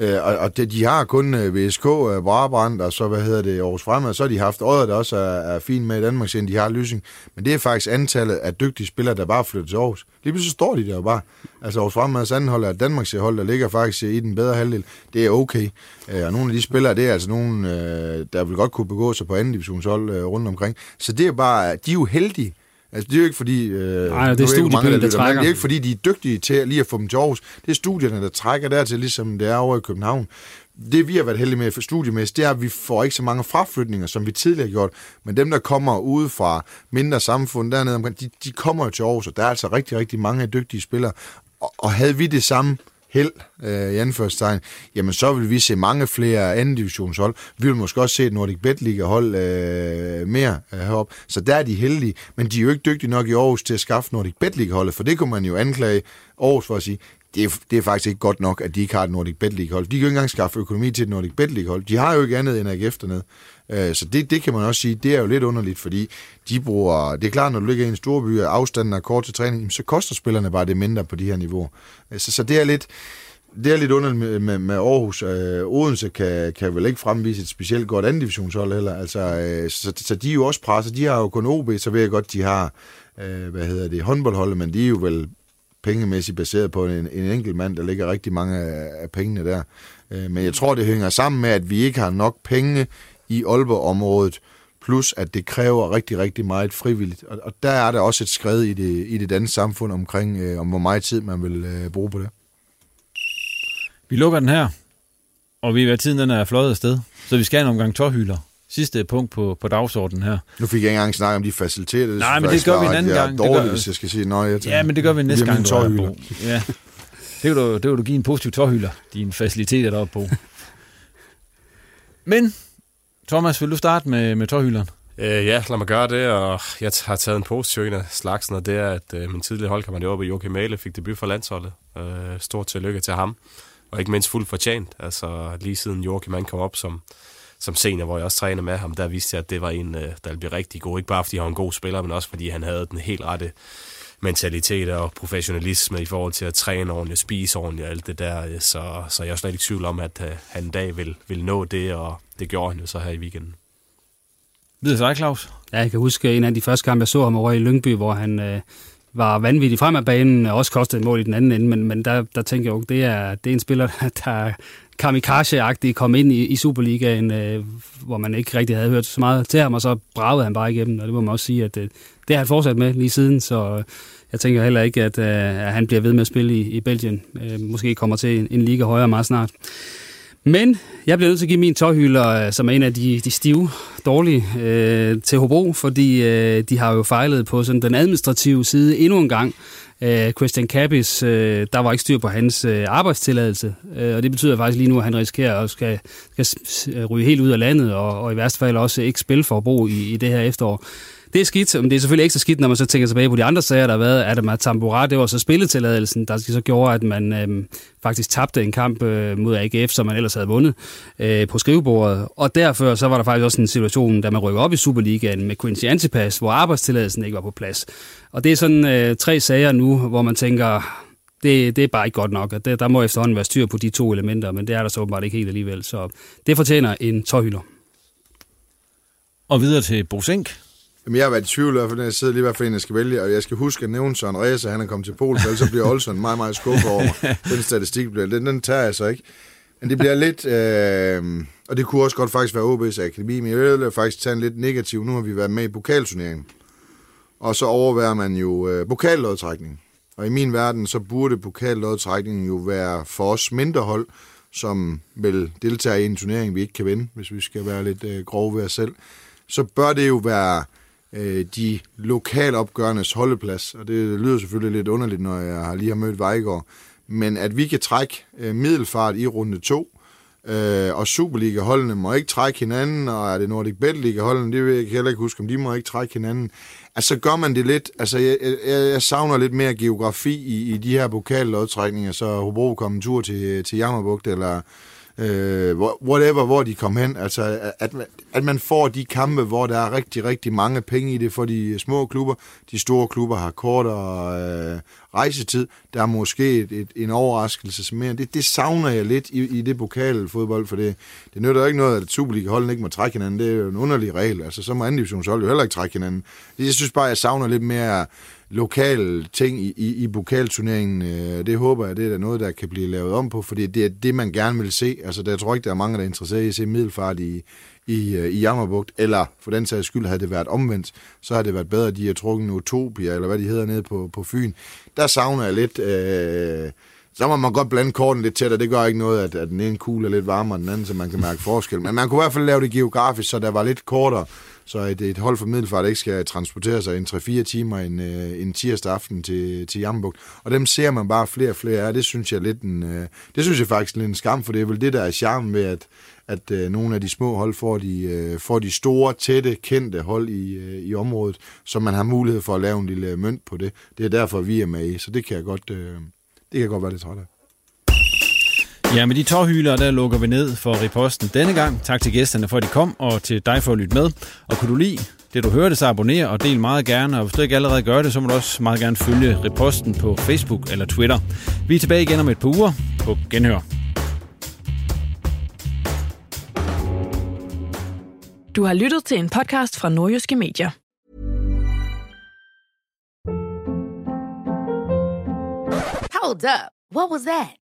Øh, og, og det, de har kun øh, VSK, øh, Brabrand, og så, hvad hedder det, Aarhus Fremad, så har de haft Odder, der også er, er fint med i Danmark, siden de har Lysing. Men det er faktisk antallet af dygtige spillere, der bare flytter til Aarhus. Lige pludselig står de der jo bare. Altså Aarhus Fremads anden hold er Danmarks hold, der ligger faktisk i den bedre halvdel. Det er okay. Øh, og nogle af de spillere, det er altså nogle, øh, der vil godt kunne begå sig på anden divisionshold øh, rundt omkring. Så det er bare, de er jo heldige Altså, det er jo ikke fordi... Øh, Nej, det er studiebyen, der trækker. Det er ikke fordi, de er dygtige til lige at få dem til Aarhus. Det er studierne, der trækker dertil, ligesom det er over i København. Det, vi har været heldige med for studiemæssigt, det er, at vi får ikke så mange fraflytninger, som vi tidligere har gjort. Men dem, der kommer ude fra mindre samfund dernede omkring, de, de kommer jo til Aarhus, og der er altså rigtig, rigtig mange dygtige spillere. Og, og havde vi det samme held, øh, i anførselstegn, jamen så vil vi se mange flere anden divisionshold. Vi vil måske også se et Nordic Bet Liga hold øh, mere øh, heroppe. Så der er de heldige, men de er jo ikke dygtige nok i Aarhus til at skaffe Nordic Bet Liga holdet, for det kunne man jo anklage Aarhus for at sige, det er, det er faktisk ikke godt nok, at de ikke har et Nordic Bet League hold. De kan jo ikke engang skaffe økonomi til et Nordic Bet League hold. De har jo ikke andet end AGF dernede. Øh, så det, det kan man også sige, det er jo lidt underligt, fordi de bruger, det er klart, når du ligger i en stor by, og afstanden er kort til træning, så koster spillerne bare det mindre på de her niveauer. Øh, så, så det er lidt, det er lidt underligt med, med, med Aarhus. Øh, Odense kan, kan vel ikke fremvise et specielt godt anden divisionshold heller. Altså, øh, så, så de er jo også presset. De har jo kun OB, så ved jeg godt, de har øh, hvad hedder det, håndboldholdet, men de er jo vel pengemæssigt baseret på en, en enkelt mand, der ligger rigtig mange af, af pengene der. Øh, men jeg tror, det hænger sammen med, at vi ikke har nok penge i Aalborg-området, plus at det kræver rigtig, rigtig meget frivilligt. Og, og der er der også et skred i det, i det danske samfund omkring, øh, om hvor meget tid man vil øh, bruge på det. Vi lukker den her, og vi er tiden den er fløjet afsted, så vi skal have en omgang tårhylder. Sidste punkt på, på dagsordenen her. Nu fik jeg ikke engang snakket om de faciliteter. Det Nej, men det gør vi en anden gang. Dårligt, gør... hvis jeg skal sige, nej. Jeg ja, men det gør vi næste gang, du er på. Ja. Det vil, du, det vil du give en positiv tårhylder, dine faciliteter deroppe på. Men, Thomas, vil du starte med, med tårhylderen? Øh, ja, lad mig gøre det, og jeg har taget en positiv en af slagsen, og det er, at øh, min tidligere holdkammerat deroppe, Joachim Male, fik debut for landsholdet. Øh, stort tillykke til ham, og ikke mindst fuldt fortjent. Altså lige siden Joachim han kom op som, som senior, hvor jeg også trænede med ham, der viste jeg, at det var en, øh, der ville blive rigtig god. Ikke bare fordi han var en god spiller, men også fordi han havde den helt rette mentalitet og professionalisme i forhold til at træne ordentligt, spise ordentligt og alt det der. Så, så jeg er slet ikke i tvivl om, at uh, han en dag vil, vil nå det, og det gjorde han jo så her i weekenden. Videre dig, Claus? Ja, jeg kan huske en af de første kampe, jeg så ham over i Lyngby, hvor han øh, var vanvittig frem af banen, og også kostede et mål i den anden ende, men, men der, der tænker jeg jo, det er, det er en spiller, der kamikaze-agtig kom ind i, i Superligaen, øh, hvor man ikke rigtig havde hørt så meget til ham, og så bragede han bare igennem, og det må man også sige, at øh, det har han fortsat med lige siden, så øh, jeg tænker heller ikke, at, øh, at han bliver ved med at spille i, i Belgien. Øh, måske kommer til en, en liga højere meget snart. Men jeg bliver nødt til at give min tøjhylder, som er en af de, de stive, dårlige, øh, til Hobro, fordi øh, de har jo fejlet på sådan den administrative side endnu en gang. Øh, Christian Kappis, øh, der var ikke styr på hans øh, arbejdstilladelse, øh, og det betyder faktisk lige nu, at han risikerer at skal, skal ryge helt ud af landet, og, og i værste fald også ikke spille for Hobro i, i det her efterår. Det er skidt, men det er selvfølgelig ekstra skidt, når man så tænker tilbage på de andre sager, der har været. Adam Tambora, det var så spilletilladelsen, der så gjorde, at man øh, faktisk tabte en kamp øh, mod AGF, som man ellers havde vundet øh, på skrivebordet. Og derfor så var der faktisk også en situation, da man rykker op i Superligaen med Quincy Antipas, hvor arbejdstilladelsen ikke var på plads. Og det er sådan øh, tre sager nu, hvor man tænker, det, det er bare ikke godt nok. Det, der må efterhånden være styr på de to elementer, men det er der så åbenbart ikke helt alligevel. Så det fortjener en tårhylder. Og videre til Bosink, Jamen, jeg har været i tvivl, for jeg sidder lige hvad for en, jeg skal vælge, og jeg skal huske at nævne Søren Reza, han er kommet til Polen, for ellers så bliver Olsen meget, meget skuffet over mig. Den statistik bliver, den, den tager jeg så ikke. Men det bliver lidt, øh, og det kunne også godt faktisk være OB's akademi, men jeg vil faktisk tage en lidt negativ. Nu har vi været med i pokalturneringen, og så overværer man jo øh, pokallodtrækning. Og i min verden, så burde pokallodtrækningen jo være for os mindre hold, som vil deltage i en turnering, vi ikke kan vinde, hvis vi skal være lidt øh, grove ved os selv. Så bør det jo være øh, de lokalopgørendes holdeplads, og det lyder selvfølgelig lidt underligt, når jeg har lige har mødt Vejgaard, men at vi kan trække øh, middelfart i runde 2, øh, og Superliga-holdene må ikke trække hinanden, og er det Nordic Bet Liga-holdene, det vil jeg heller ikke huske, om de må ikke trække hinanden. Altså så gør man det lidt, altså jeg, jeg, jeg savner lidt mere geografi i, i de her pokallodtrækninger, så Hobro kommer en tur til, til Jammerbugt, eller øh, whatever, hvor de kom hen. Altså, at, at man får de kampe, hvor der er rigtig, rigtig mange penge i det for de små klubber. De store klubber har kortere øh, rejsetid. Der er måske et, et, en overraskelse mere. Det, det savner jeg lidt i, i det pokale fodbold, for det, det nytter ikke noget, at Superliga-holdene ikke må trække hinanden. Det er jo en underlig regel. Altså, så må anden divisionshold jo heller ikke trække hinanden. Jeg synes bare, jeg savner lidt mere lokale ting i, i, i pokalturneringen. Øh, det håber jeg, det er noget, der kan blive lavet om på, fordi det er det, man gerne vil se. Altså, der, tror ikke, der er mange, der er interesseret i at se middelfart i, i, øh, i Jammerbugt, eller for den sags skyld havde det været omvendt, så havde det været bedre, at de har trukket en Utopia, eller hvad de hedder nede på, på Fyn. Der savner jeg lidt... Øh, så må man godt blande korten lidt tættere. det gør ikke noget, at, at den ene kugle er lidt varmere end den anden, så man kan mærke forskel. Men man kunne i hvert fald lave det geografisk, så der var lidt kortere, så et, et hold for Middelfart ikke skal transportere sig en 3-4 timer en, øh, en tirsdag aften til, til Jammerbugt. Og dem ser man bare flere og flere af, det synes jeg lidt en, øh, det synes jeg faktisk lidt en skam, for det er vel det, der er charmen med, at, at øh, nogle af de små hold får de, øh, får de store, tætte, kendte hold i, øh, i området, så man har mulighed for at lave en lille mønt på det. Det er derfor, vi er med i, så det kan jeg godt, øh, det kan godt være lidt træt af. Ja, med de tårhyler, der lukker vi ned for riposten denne gang. Tak til gæsterne for, at de kom, og til dig for at lytte med. Og kunne du lide det, du hørte, så abonner og del meget gerne. Og hvis du ikke allerede gør det, så må du også meget gerne følge riposten på Facebook eller Twitter. Vi er tilbage igen om et par uger. På genhør. Du har lyttet til en podcast fra Nordjyske Medier. Hold up. What was that?